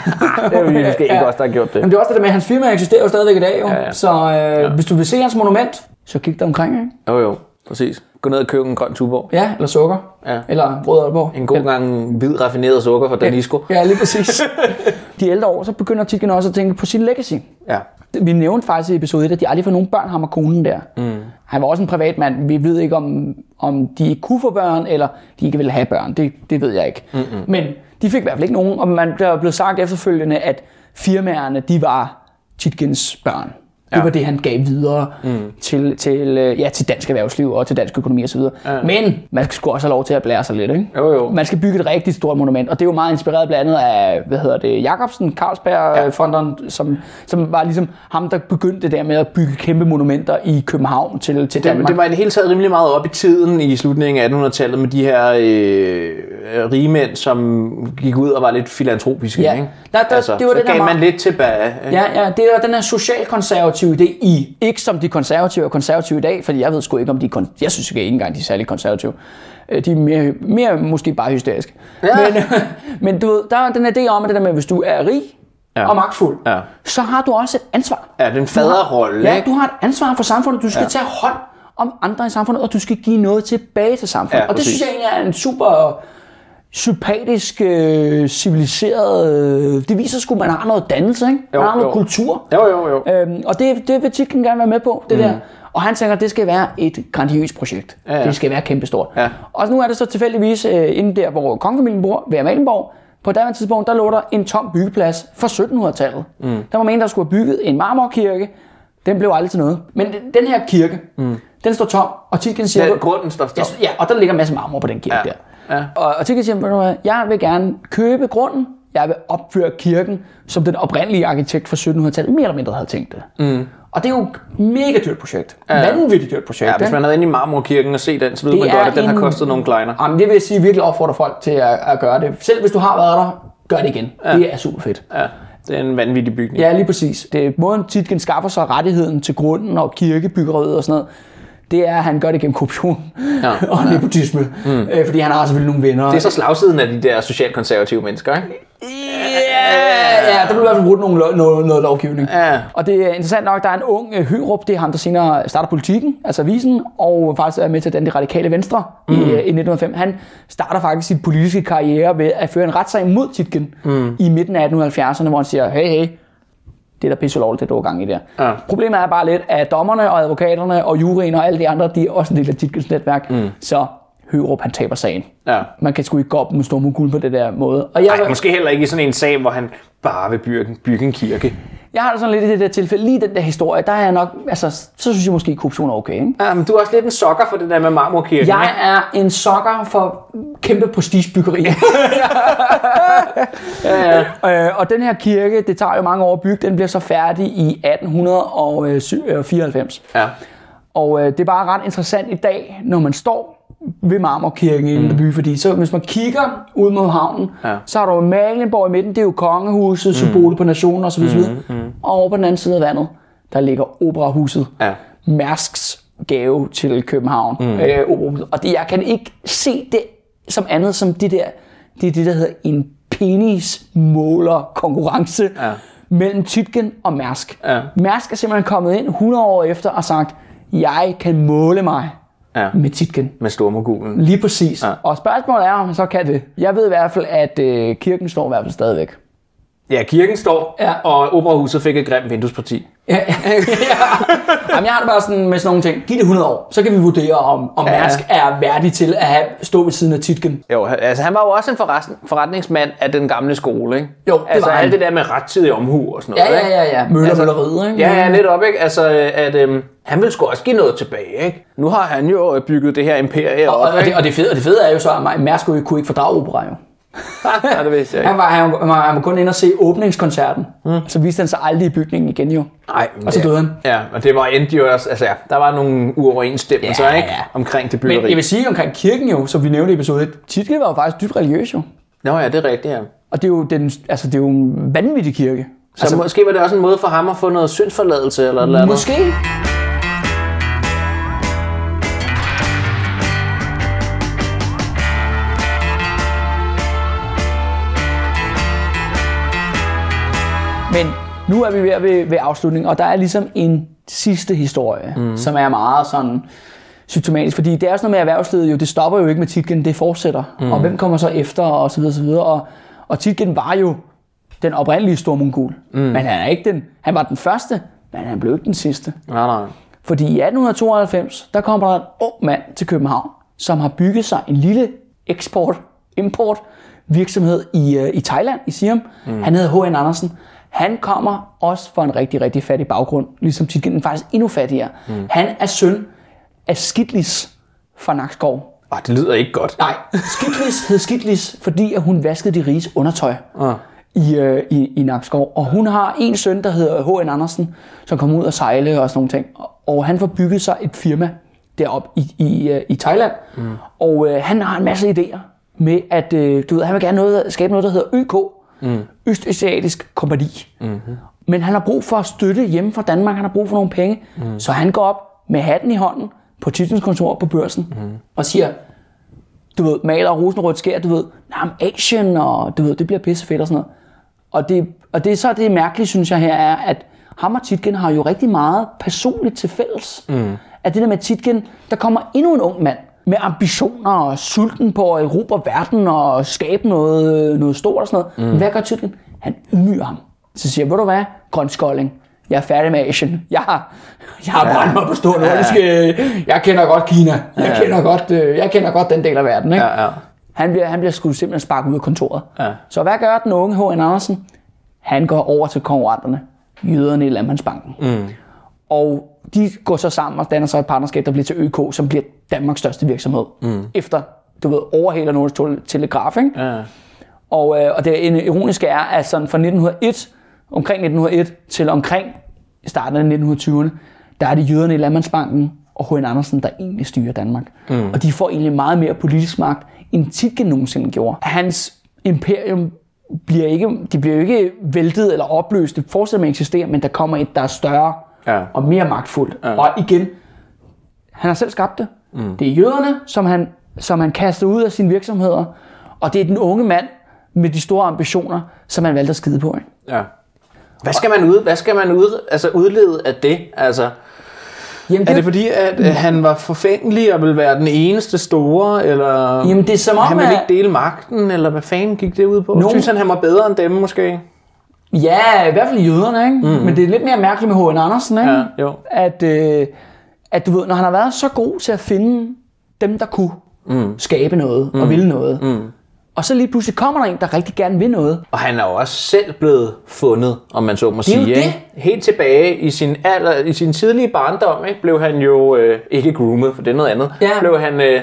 Det er jo måske ikke os, der har gjort det. Men det er også det der med, at hans firma eksisterer jo stadigvæk i dag jo. Ja, ja. Så øh, ja. hvis du vil se hans monument, så kig der omkring, ikke? Jo, jo. Præcis. Gå ned og køb en grøn tuborg. Ja, eller sukker. Ja. Eller rød Aalborg. En god ja. gang hvid raffineret sukker fra Danisco. Ja, lige præcis. De ældre år, så begynder Titken også at tænke på sin legacy. Ja. Vi nævnte faktisk i episode 1, at de aldrig får nogen børn, ham og konen der. Mm. Han var også en privat mand. Vi ved ikke, om, om de ikke kunne få børn, eller de ikke ville have børn. Det, det ved jeg ikke. Mm-hmm. Men de fik i hvert fald ikke nogen, og man, der er blevet sagt efterfølgende, at firmaerne, de var Titkens børn. Det Ja. var det, han gav videre mm. til, til, øh, ja, til dansk erhvervsliv og til dansk økonomi osv. Ja. Men man skal sgu også have lov til at blære sig lidt. Ikke? Jo, jo. Man skal bygge et rigtig stort monument, og det er jo meget inspireret blandt andet af, hvad hedder det, Jacobsen, Carlsberg-fonderen, som, som var ligesom ham, der begyndte det der med at bygge kæmpe monumenter i København til, til Det, Danmark. det var i det hele taget rimelig meget op i tiden i slutningen af 1800-tallet med de her øh, rigmænd, som gik ud og var lidt filantropiske. Ja. Ikke? Der- der- altså, det var så det der gav man meget- lidt tilbage. Ikke? Ja, ja, det er jo den her socialkonservative idé i, ikke som de konservative er konservative i dag, fordi jeg ved sgu ikke, om de er, jeg synes ikke engang, de er særlig konservative. Øh, De er mere, mere måske bare hysteriske. Ja. Men, men du ved, der er den idé om, at det der med, at hvis du er rig Ja. og magtfuld, Ja. så har du også et ansvar. Ja, den faderrolle. Ja, du har et ansvar for samfundet. Du skal ja. tage hånd om andre i samfundet, og du skal give noget tilbage til samfundet. Ja, og det synes jeg egentlig er en super sympatisk, øh, civiliseret... Øh, det viser sgu, at man har noget dannelse, ikke? Man Jo, har noget jo. kultur. Jo, jo, jo. Øhm, og det, det vil Titken gerne være med på, det mm. der. Og han tænker, at det skal være et grandiøst projekt. Ja, ja. Det skal være kæmpestort. Ja. Og nu er det så tilfældigvis øh, inde der, hvor kongefamilien bor, ved Amalienborg. På daværende tidspunkt, der lå der en tom byggeplads fra 1700-tallet. Mm. Der var man en, der skulle have bygget en marmorkirke. Den blev aldrig til noget. Men den her kirke, mm. den står tom, og Titken siger... Ja, grunden står stop. Ja, og der ligger en masse marmor på den kirke Ja. der. Ja. Og, og Titken siger, "Ved du hvad, jeg vil gerne købe grunden, jeg vil opføre kirken, som den oprindelige arkitekt fra 1700-tallet mere eller mindre havde tænkt det. Mm. Og det er jo et mega dyrt projekt. Ja. Vanvittigt dyrt projekt. Ja, hvis man havde inde i Marmorkirken og se den, så ved man godt, at den har en- kostet nogle kleiner. Jamen, det vil jeg sige virkelig opfordrer folk til at, at gøre det. Selv hvis du har været der, gør det igen. Ja. Det er super fedt. Ja, det er en vanvittig bygning. Ja, lige præcis. Det er måden, Titken skaffer sig rettigheden til grunden og kirkebyggeriet og sådan noget. Det er, at han gør det gennem korruption Ja. og nepotisme. Mm. Øh, fordi han har selvfølgelig nogle venner. Det er så slagsiden af de der socialkonservative mennesker, ikke? Ja, ja, der blev i hvert fald brudt nogle, lo- noget, noget lovgivning. Ja. Og det er interessant nok, der er en ung uh, Hørup, det er ham, der senere starter politikken, altså avisen, og faktisk er med til den de radikale venstre mm. i, uh, i 1905. Han starter faktisk sin politiske karriere ved at føre en retssag mod Titken mm. i midten af 1870'erne, hvor han siger, hey, hey, det er da pisse lovligt, det du er gang i der. Ja. Problemet er bare lidt, at dommerne og advokaterne og juryen og alle de andre, de er også en del af Titkens netværk. Mm. Så Hørup, han taber sagen. Ja. Man kan sgu ikke gå op med storme guld på det der måde. Og jeg, Nej, måske heller ikke i sådan en sag, hvor han bare vil bygge, bygge en kirke. jeg har det sådan lidt i det der tilfælde, lige den der historie, der er jeg nok, altså, så synes jeg måske, at korruption er okay. Ikke? Ja, men du er også lidt en sokker for det der med Marmorkirken, Jeg ikke? er en sokker for kæmpe prestigebyggeri. Ja, ja. øh, og den her kirke, det tager jo mange år at bygge, den bliver så færdig i 1894. ja. Og øh, det er bare ret interessant i dag, når man står ved Marmorkirken i mm. by, fordi så hvis man kigger ud mod havnen, Ja. så har du Malienborg i midten, det er jo kongehuset, mm. symbolet på nationen osv. Mm. Mm. Og over på den anden side af vandet, der ligger operahuset. Ja. Mærsks gave til København. Mm. Øh, operahuset. og det, jeg kan ikke se det som andet som det der, det er det, der hedder en penismåler konkurrence Ja. mellem Tytgen og Mærsk. Ja. Mærsk er simpelthen kommet ind 100 år efter og sagt, jeg kan måle mig Ja. med Titgen. Med stormogulen. Lige præcis. Ja. Og spørgsmålet er, om han så kan det. Jeg ved i hvert fald, at øh, kirken står i hvert fald stadigvæk. Ja, kirken står, Ja. og operahuset fik et grimt vinduesparti. Ja, ja. Jamen, jeg har det bare sådan med sådan nogle ting. Giv det 100 år, så kan vi vurdere, om, om Ja. Mærsk er værdig til at have, stå ved siden af Titgen. Jo, altså han var jo også en forretningsmand af den gamle skole, ikke? Jo, det altså var han. alt det der med rettidig omhu og sådan Ja, noget, ja, ikke? ja, ja. Møller, Altså, mølleriet, ikke? Ja, ja, netop, ikke? Altså, at øhm, han vil sgu også give noget tilbage, ikke? Nu har han jo øh, bygget det her imperie Og, op, og, det, og, det fede, og det fede er jo så, at Mærsk kunne kunne ikke fordrage opera, jo. ja, det vidste jeg Han ikke. var, han, var, han var kun inde og se åbningskoncerten. Mm. Så viste han sig aldrig i bygningen igen, jo. Nej, men Og så døde han. Ja, og det var endte jo også, altså ja, der var nogle uoverensstemmelser, Ja, ikke? ja. Omkring det Men byggeri. jeg vil sige omkring kirken jo, som vi nævnte i episode 1, Titgen var jo faktisk dybt religiøs jo. Nå ja, det er rigtigt, ja. Og det er jo, den, altså, det er jo en vanvittig kirke. Så altså, måske var det også en måde for ham at få noget syndsforladelse, eller eller andet. Måske. Men nu er vi ved, ved, ved afslutningen, og der er ligesom en sidste historie, mm. som er meget sådan symptomatisk, fordi det er også noget med erhvervslivet, jo, det stopper jo ikke med Titgen, det fortsætter. Mm. Og hvem kommer så efter, og så videre, så videre. Og, og Titgen var jo den oprindelige stormongol, mm. men han er ikke den, han var den første, men han blev ikke den sidste. Nej, nej. Fordi i 1892, der kommer der en ung mand til København, som har bygget sig en lille eksport-import virksomhed i, øh, i Thailand, i Siam. Mm. Han hedder H.N. Andersen. Han kommer også fra en rigtig, rigtig fattig baggrund, ligesom Titgen, men faktisk endnu fattigere. Mm. Han er søn af Skidlis fra Nakskov. Ah, det lyder ikke godt. Nej, Skidlis hed Skidlis, fordi at hun vaskede de riges undertøj Ah. i, øh, i, i Nakskov. Og hun har en søn, der hedder H.N. Andersen, som kommer ud og sejle og sådan nogle ting. Og, og han får bygget sig et firma deroppe i, i, øh, i Thailand. Mm. Og øh, han har en masse idéer med, at øh, du ved, han vil gerne noget, skabe noget, der hedder ØK. Mm. Østasiatisk Kompani. Mm-hmm. Men han har brug for at støtte hjemme fra Danmark. Han har brug for nogle penge. Mm. Så han går op med hatten i hånden på Titens kontor på børsen mm. og siger, du ved, maler rosenrødt skær, du ved, nah, Asien, og du ved, det bliver pissefedt og sådan noget. Og det, og det er så det mærkelige, synes jeg her, er, at ham og Titgen har jo rigtig meget personligt til fælles. Mm. At det der med Titgen, der kommer endnu en ung mand med ambitioner og sulten på at erobre verden og skabe noget, noget stort og sådan noget. Mm. Hvad gør Titgen? Han ydmyger ham. Så siger, ved du hvad, grønskolding, jeg er færdig med Asien. Jeg har, jeg har brændt mig på stor nordiske. Jeg kender godt Kina. Jeg, kender godt, øh, jeg kender godt den del af verden. Ikke? Ja, ja. Han bliver, han bliver sgu simpelthen sparket ud af kontoret. Ja. Så hvad gør den unge H.N. Andersen? Han går over til konkurrenterne, jøderne i Landmandsbanken. Mm. Og de går så sammen og danner så et partnerskab, der bliver til ØK, som bliver Danmarks største virksomhed. Mm. Efter, du ved, overhaler Nordisk Tele- Telegraf, ikke? Ja. Og, øh, og det ironiske er, at sådan fra 1901, omkring 1901 til omkring starten af 1920'erne, der er det jøderne i Landmandsbanken og H.N. Andersen, der egentlig styrer Danmark. Mm. Og de får egentlig meget mere politisk magt, end Titgen nogensinde gjorde. Hans imperium bliver ikke, de bliver jo ikke væltet eller opløst. Det fortsætter med at eksistere, men der kommer et, der er større Ja. og mere magtfuldt. Ja. Og igen, han har selv skabt det. Mm. Det er jøderne, som han, som han kaster ud af sine virksomheder, og det er den unge mand med de store ambitioner, som han valgte at skide på. Ikke? ja. Hvad skal man, ud, hvad skal man ud, altså udlede af det? Altså, Jamen, er det fordi, at øh, han var forfængelig og ville være den eneste store, eller Jamen, det er som om, han ville at- ikke dele magten, eller hvad fanden gik det ud på? Nogen- Synes han, han var bedre end dem måske? Ja, i hvert fald jøderne, ikke? Mm. men det er lidt mere mærkeligt med H.N. Andersen, ikke? Ja, jo. At, øh, at du ved, når han har været så god til at finde dem, der kunne mm. skabe noget og ville noget, mm. og så lige pludselig kommer der en, der rigtig gerne vil noget, Og han er jo også selv blevet fundet, om man så må er sige. det. Ikke? Helt tilbage i sin, alder, i sin tidlige barndom, ikke? blev han jo øh, ikke groomet, for det er noget andet. Ja. Blev han, øh,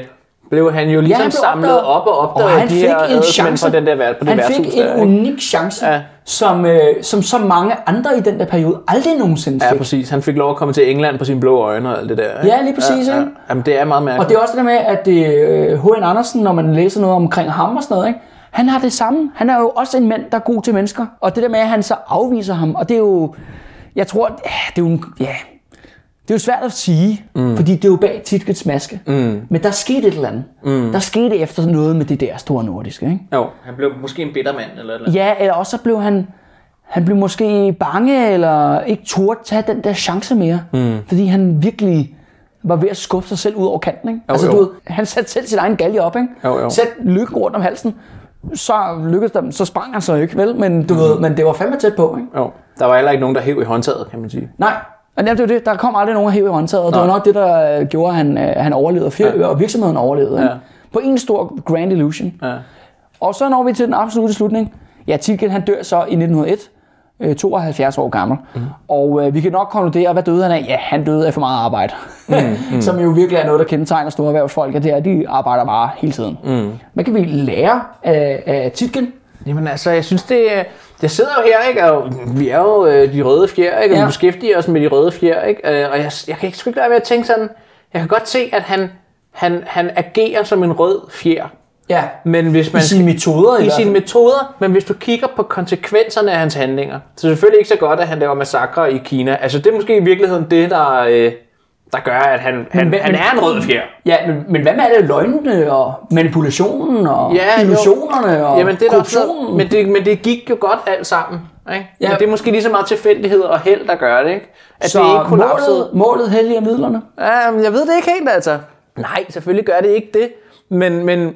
blev han jo ligesom han blev samlet opdaget. op og opdaget og han de fik her en adelsmænd chance. fra den der, på det han værtshus fik der, en ikke? unik chance, Ja. ja. som, øh, som så mange andre i den der periode aldrig nogensinde Ja, fik. præcis. Han fik lov at komme til England på sine blå øjne og alt det der. ikke? Ja, lige præcis, Ja, ja. ikke? Jamen, det er meget mærkeligt. Og det er også det der med, at det, øh, H.N. Andersen, når man læser noget omkring ham og sådan noget, ikke? han har det samme. Han er jo også en mand, der er god til mennesker. Og det der med, at han så afviser ham, og det er jo, jeg tror, ja, det er jo, ja, det er jo svært at sige, mm. fordi det er jo bag Titkets maske. Mm. Men der skete et eller andet. Mm. Der skete efter noget med det der store nordiske. Ikke? Jo, han blev måske en bitter mand eller, eller. Ja, eller også så blev han, han blev måske bange, eller ikke turde tage den der chance mere. Mm. Fordi han virkelig var ved at skubbe sig selv ud over kanten. Ikke? altså, jo. Du ved, han satte selv sin egen galge op. Ikke? Jo, jo. Sæt lykken rundt om halsen. Så lykkedes dem, så sprang han så ikke, vel? Men du ved, men det var fandme tæt på, ikke? Jo. Der var heller ikke nogen, der hæv i håndtaget, kan man sige. Nej, og det er det. Der kom aldrig nogen at hæve i håndtaget, og det var nok det, der øh, gjorde, at han, øh, han overlevede, og, fir- og virksomheden overlevede. Ja. På en stor grand illusion. Ja. Og så når vi til den absolutte slutning. Ja, Tilken han dør så i 1901, øh, 72 år gammel. Mm. Og øh, vi kan nok konkludere, hvad døde han af? Ja, han døde af for meget arbejde. Mm, mm. Som jo virkelig er noget, der kendetegner store erhvervsfolk, at det er, at de arbejder bare hele tiden. Mm. Hvad kan vi lære af, af Titken? Jamen altså, jeg synes, det, det sidder jo her, ikke? Og vi er jo øh, de røde fjer, ikke? Og Ja. vi beskæftiger os med de røde fjer, ikke? Øh, Og jeg, jeg kan ikke sgu ikke lade være at tænke sådan, jeg kan godt se, at han, han, han agerer som en rød fjer. Ja, Men hvis man I sine metoder i i sine metoder, men hvis du kigger på konsekvenserne af hans handlinger, så er det selvfølgelig ikke så godt, at han laver massakre i Kina. Altså det er måske i virkeligheden det, der, øh, der gør, at han, han, men- han er en rød fjer. Ja, men, men hvad med alle løgnene og manipulationen og Ja, jo. illusionerne og Jamen, det er der korruptionen? men, det, men det gik jo godt alt sammen. Ikke? Ja. Men det er måske lige så meget tilfældighed og held, der gør det. Ikke? At så det ikke kollapsede. målet, målet helliger midlerne? Ja, men jeg ved det ikke helt, altså. Nej, selvfølgelig gør det ikke det. Men, men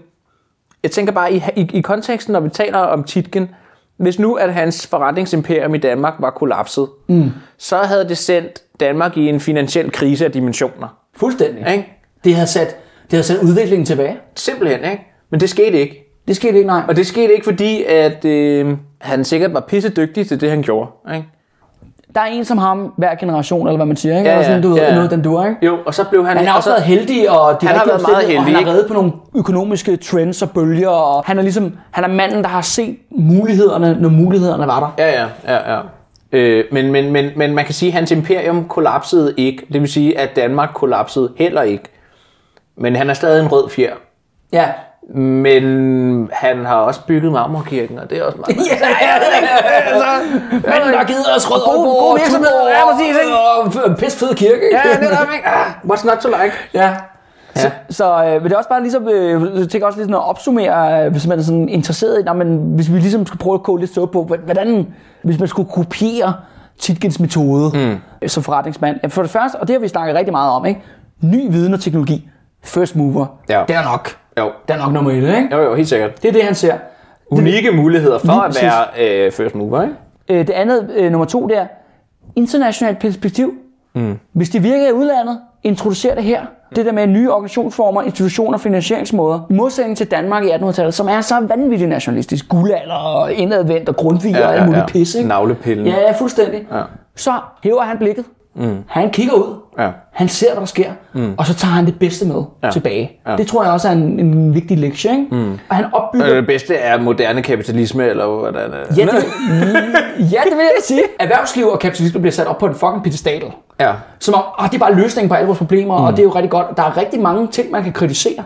jeg tænker bare, i, i, i konteksten, når vi taler om Titken, hvis nu, at hans forretningsimperium i Danmark var kollapset, mm. så havde det sendt Danmark i en finansiel krise af dimensioner. Fuldstændig. Ikke? Det har sat, det har sat udviklingen tilbage. Simpelthen, ikke? Men det skete ikke. Det skete ikke, nej. Og det skete ikke, fordi at, øh, han sikkert var pisse dygtig til det, han gjorde. Ikke? Der er en som ham hver generation, eller hvad man siger, ikke? Ja, Eller sådan, ja, du ved, ja, ja. noget, den duer, ikke? Jo, og så blev han... Han har og også så, været heldig, og de Han har været meget omstændigheder, og heldig, han har reddet på nogle økonomiske trends og bølger, og han er ligesom, han er manden, der har set mulighederne, når mulighederne var der. Ja, ja, ja, ja. Øh, men, men, men, men man kan sige, at hans imperium kollapsede ikke. Det vil sige, at Danmark kollapsede heller ikke. Men han er stadig en rød fjer. Ja. Men han har også bygget Marmorkirken, og det er også meget... Ja, ja, ja. Manden, der har givet os rød Og gode- gode virksomheder. Ja, præcis, ikke? Og en pisse fed kirke? Ja, det er ikke? Ah, what's not to like? Ja. Så, så øh, men det også bare ligesom, øh, jeg tænker også ligesom at opsummere, øh, hvis man er sådan interesseret i, nej, men hvis vi ligesom skal prøve at koge lidt stå på, hvordan, hvis man skulle kopiere Titkins metode mm. som forretningsmand. For det første, og det har vi snakket rigtig meget om, ikke? ny viden og teknologi, first mover, Ja. det er nok, Jo. det er nok nummer et, ikke? Jo, jo, helt sikkert. Det er det, han ser. Unikke muligheder for Lige at præcis. være øh, first mover, ikke? Øh, det andet, øh, nummer to, det er internationalt perspektiv. Mm. Hvis det virker i udlandet, introducer det her. Det der med nye organisationsformer, institutioner, finansieringsmåder. I modsætning til Danmark i 1800-tallet, som er så vanvittigt nationalistisk. Guldalder og indadvendt og grundviger ja, og alt muligt pis, ikke? Navlepillen. Ja, ja, fuldstændig. Ja. Så hæver han blikket. Mm. Han kigger ud. Ja. Han ser, hvad der sker. Mm. Og så tager han det bedste med ja. tilbage. Ja. Det tror jeg også er en, en vigtig lektie. Ikke? Mm. Og han opbygger... Øh, Det bedste er moderne kapitalisme, eller hvordan er Ja, det, ja, det vil jeg sige. Erhvervsliv og kapitalisme bliver sat op på en fucking pedestal. ja. Som om, åh, det er bare løsningen på alle vores problemer, mm. og det er jo rigtig godt. Der er rigtig mange ting, man kan kritisere.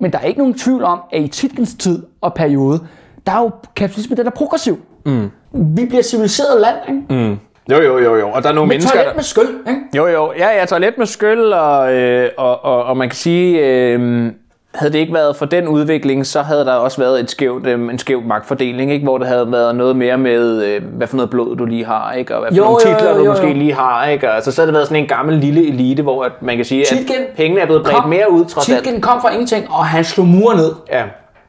Men der er ikke nogen tvivl om, at i Titkens tid og periode, der er jo kapitalisme, den er progressiv. Mm. Vi bliver civiliseret land, ikke? Mm. Jo, jo, jo, jo. Og der er nogle Med mennesker, toilet der... med skyld, ikke? Jo, jo. Ja, ja, toilet med skyld, og, øh, og, og, og man kan sige, øh, havde det ikke været for den udvikling, så havde der også været et skævt, øh, en skæv magtfordeling, ikke? hvor det havde været noget mere med, øh, hvad for noget blod du lige har, ikke? og hvad for Jo, nogle jo, titler jo, du jo, måske jo. lige har. Ikke? Og, altså, så havde det været sådan en gammel lille elite, hvor at man kan sige, at Titgen pengene er blevet bredt mere ud trods alt. Titken kom fra ingenting, og han slog muren ned. Ja.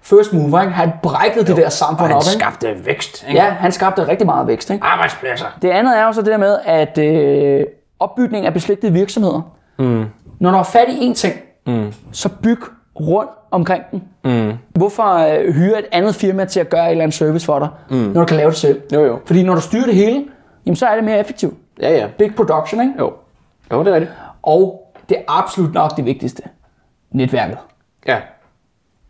First mover, ikke? Han brækkede det der samfund han op, ikke? skabte vækst. Ikke? Ja, han skabte rigtig meget vækst, ikke? Arbejdspladser. Det andet er jo så det der med, at øh, opbygning af beslægtede virksomheder. Mm. Når du har fat i én ting, mm. så byg rundt omkring den. Mm. Hvorfor øh, hyre et andet firma til at gøre et eller andet service for dig, mm. når du kan lave det selv? Jo, jo. Fordi når du styrer det hele, jamen, så er det mere effektivt. Ja, ja. Big production, ikke? Jo. Jo, det er rigtigt. Og det er absolut nok det vigtigste. Netværket. Ja.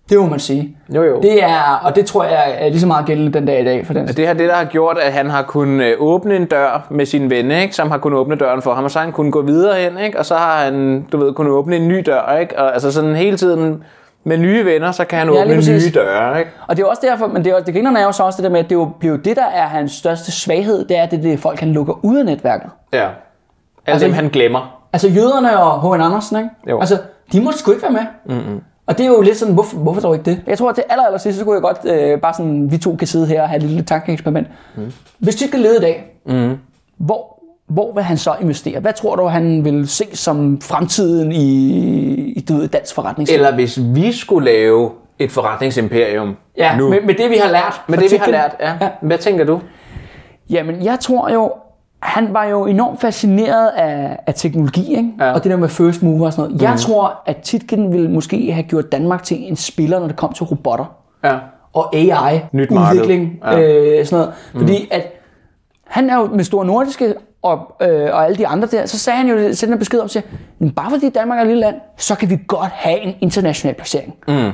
Det må man sige. Jo, jo. Det er, og det tror jeg er lige så meget gældende den dag i dag for den. Det er det, der har gjort, at han har kunnet øh, åbne en dør med sine venner, ikke? som har kunnet åbne døren for ham, og så har han kunnet gå videre hen, ikke? og så har han, du ved, kunnet åbne en ny dør, ikke? og altså sådan hele tiden med nye venner, så kan han Ja, åbne nye døre, ikke? Og det er også derfor, men det, er, det griner er jo så også det der med, at det er jo, det, der er hans største svaghed, det er, at det er det, folk han lukker ud af netværket. Ja. Alle Altså, dem, han glemmer. Altså jøderne og H.N. Andersen, ikke? Jo. Altså, de måtte sgu ikke være med. Mm-hmm. Og det er jo lidt sådan, hvorfor, hvorfor dog ikke det? Jeg tror, at det aller, aller sidste, så kunne jeg godt, øh, bare sådan, vi to kan sidde her og have et lille tankeeksperiment. Mm. Hvis de skal lede i dag, mm. hvor hvor vil han så investere? Hvad tror du, han vil se som fremtiden i, i du ved, dansk forretningsliv? Eller hvis vi skulle lave et forretningsimperium ja, nu. Med, med det vi har lært. Med det, vi har lært, ja. ja. Hvad tænker du? Jamen, jeg tror jo, han var jo enormt fascineret af, af teknologi, ikke? Ja. og det der med first mover og sådan noget. Mm. Jeg tror, at Titgen ville måske have gjort Danmark til en spiller, når det kom til robotter Ja. og AI, Nyt udvikling, Ja. øh, sådan noget. Fordi at han er jo med Store Nordiske og, øh, og alle de andre der, så sagde han jo, sendte en besked om, at men bare fordi Danmark er et lille land, så kan vi godt have en international placering. Mm.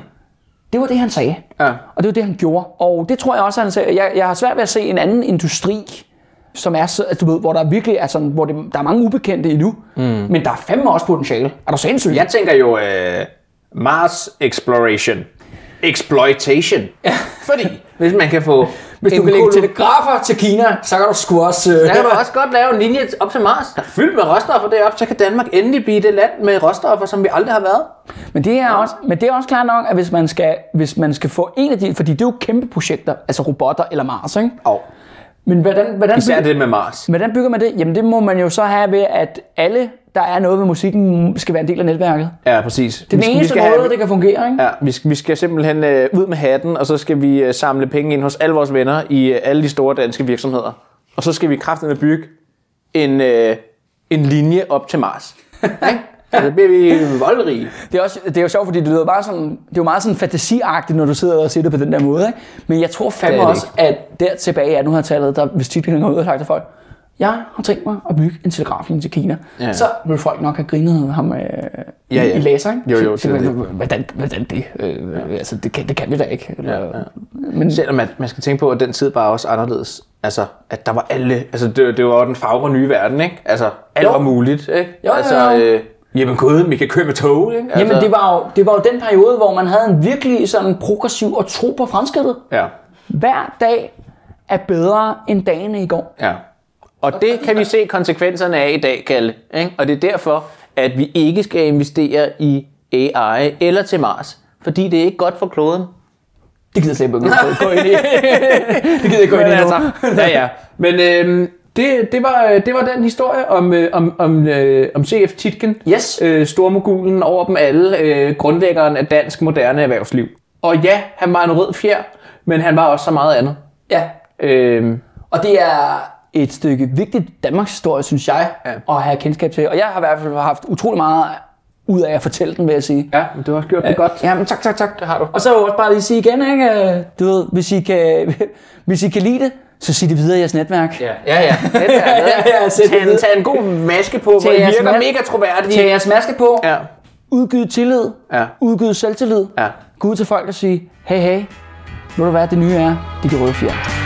Det var det, han sagde. Ja. Og det var det, han gjorde. Og det tror jeg også, han sagde. Jeg, jeg har svært ved at se en anden industri, som er så, altså, du ved, hvor der virkelig er sådan, hvor det, der er mange ubekendte endnu, mm. men der er fandme også potentiale. Er du sindssyg? Jeg tænker jo uh, Mars Exploration. Exploitation. Ja. Fordi hvis man kan få... Hvis du kan lægge telegrafer til Kina, så kan du sgu også... Øh, Så kan du også godt lave en linje op til Mars, der er fyldt med råstoffer deroppe, så kan Danmark endelig blive det land med råstoffer, som vi aldrig har været. Men det er også, men det er også klart nok, at hvis man skal, hvis man skal få en af de, fordi det er jo kæmpe projekter, altså robotter eller Mars, ikke? Og Men hvordan, hvordan, især bygger, det med Mars. hvordan bygger man det? Jamen det må man jo så have ved, at alle, der er noget ved musikken, skal være en del af netværket. Ja, præcis. Det er den eneste måde, det kan fungere, ikke? Ja, vi skal, vi skal simpelthen øh, ud med hatten, og så skal vi øh, samle penge ind hos alle vores venner i øh, alle de store danske virksomheder. Og så skal vi kraftigt bygge en, øh, en linje op til Mars. Ikke? altså, bliver vi voldrige. Det er, også, det er jo sjovt, fordi det lyder bare sådan, det er jo meget sådan fantasiagtigt, når du sidder og siger det på den der måde. Ikke? Men jeg tror fandme Det det også, at der tilbage i 1800-tallet, der, hvis titlen går ud og sagt til folk, jeg har tænkt mig at bygge en telegraflinje til Kina, Ja. så vil folk nok have grinet ham øh, Ja, ja, i laser. Ikke? Jo, jo, så, det så, det. Hvordan, hvordan det? Øh, ja. altså, det, kan, det kan vi da ikke. Eller, Ja, ja. Men, Selvom man, man skal tænke på, at den tid var også anderledes. Altså, at der var alle... Altså, det, det var jo den fagre nye verden, ikke? Altså, alt Jo. var muligt, ikke? Jo, jo, altså, jo. Øh, jamen gud, vi kan køre med tog, ikke? Altså, Jamen, det var, jo, det var jo den periode, hvor man havde en virkelig sådan progressiv og tro på fremskridtet. Ja, Hver dag er bedre end dagene i går. ja. Og det kan vi se konsekvenserne af i dag, Kalle. Ikke? Og det er derfor, at vi ikke skal investere i AI eller til Mars. Fordi det er ikke godt for kloden. Det gider jeg slet ikke gå ind i. det gider jeg ikke gå ind i nu. altså, ja, ja. Men øhm, det, det, var, det var den historie om, øh, om, om, øh, om C.F. Titken. Yes. Øh, stormogulen over dem alle. Øh, grundlæggeren af dansk moderne erhvervsliv. Og ja, han var en rød fjer, men han var også så meget andet. Ja, Øhm, og det er et stykke vigtigt Danmarks historie, synes jeg, Ja. at have kendskab til. Og jeg har i hvert fald haft utrolig meget ud af at fortælle den, vil jeg sige. ja, men du har også gjort det godt. Ja, men tak, tak, tak. Det har du. Og så også bare lige sige igen, ikke? øh, Du ved, hvis I kan, hvis I kan lide det, så sig det videre i jeres netværk. Ja, ja, ja. ja, ja, ja, det tag, en, tag en god maske på, hvor I virker ma- mega troværdige. Tag jeres maske på, Ja, udgyd tillid, Ja. udgyd selvtillid, ja. gå ud til folk og sige, hey, hey, ved du hvad det nye er? Det er de røde fjer.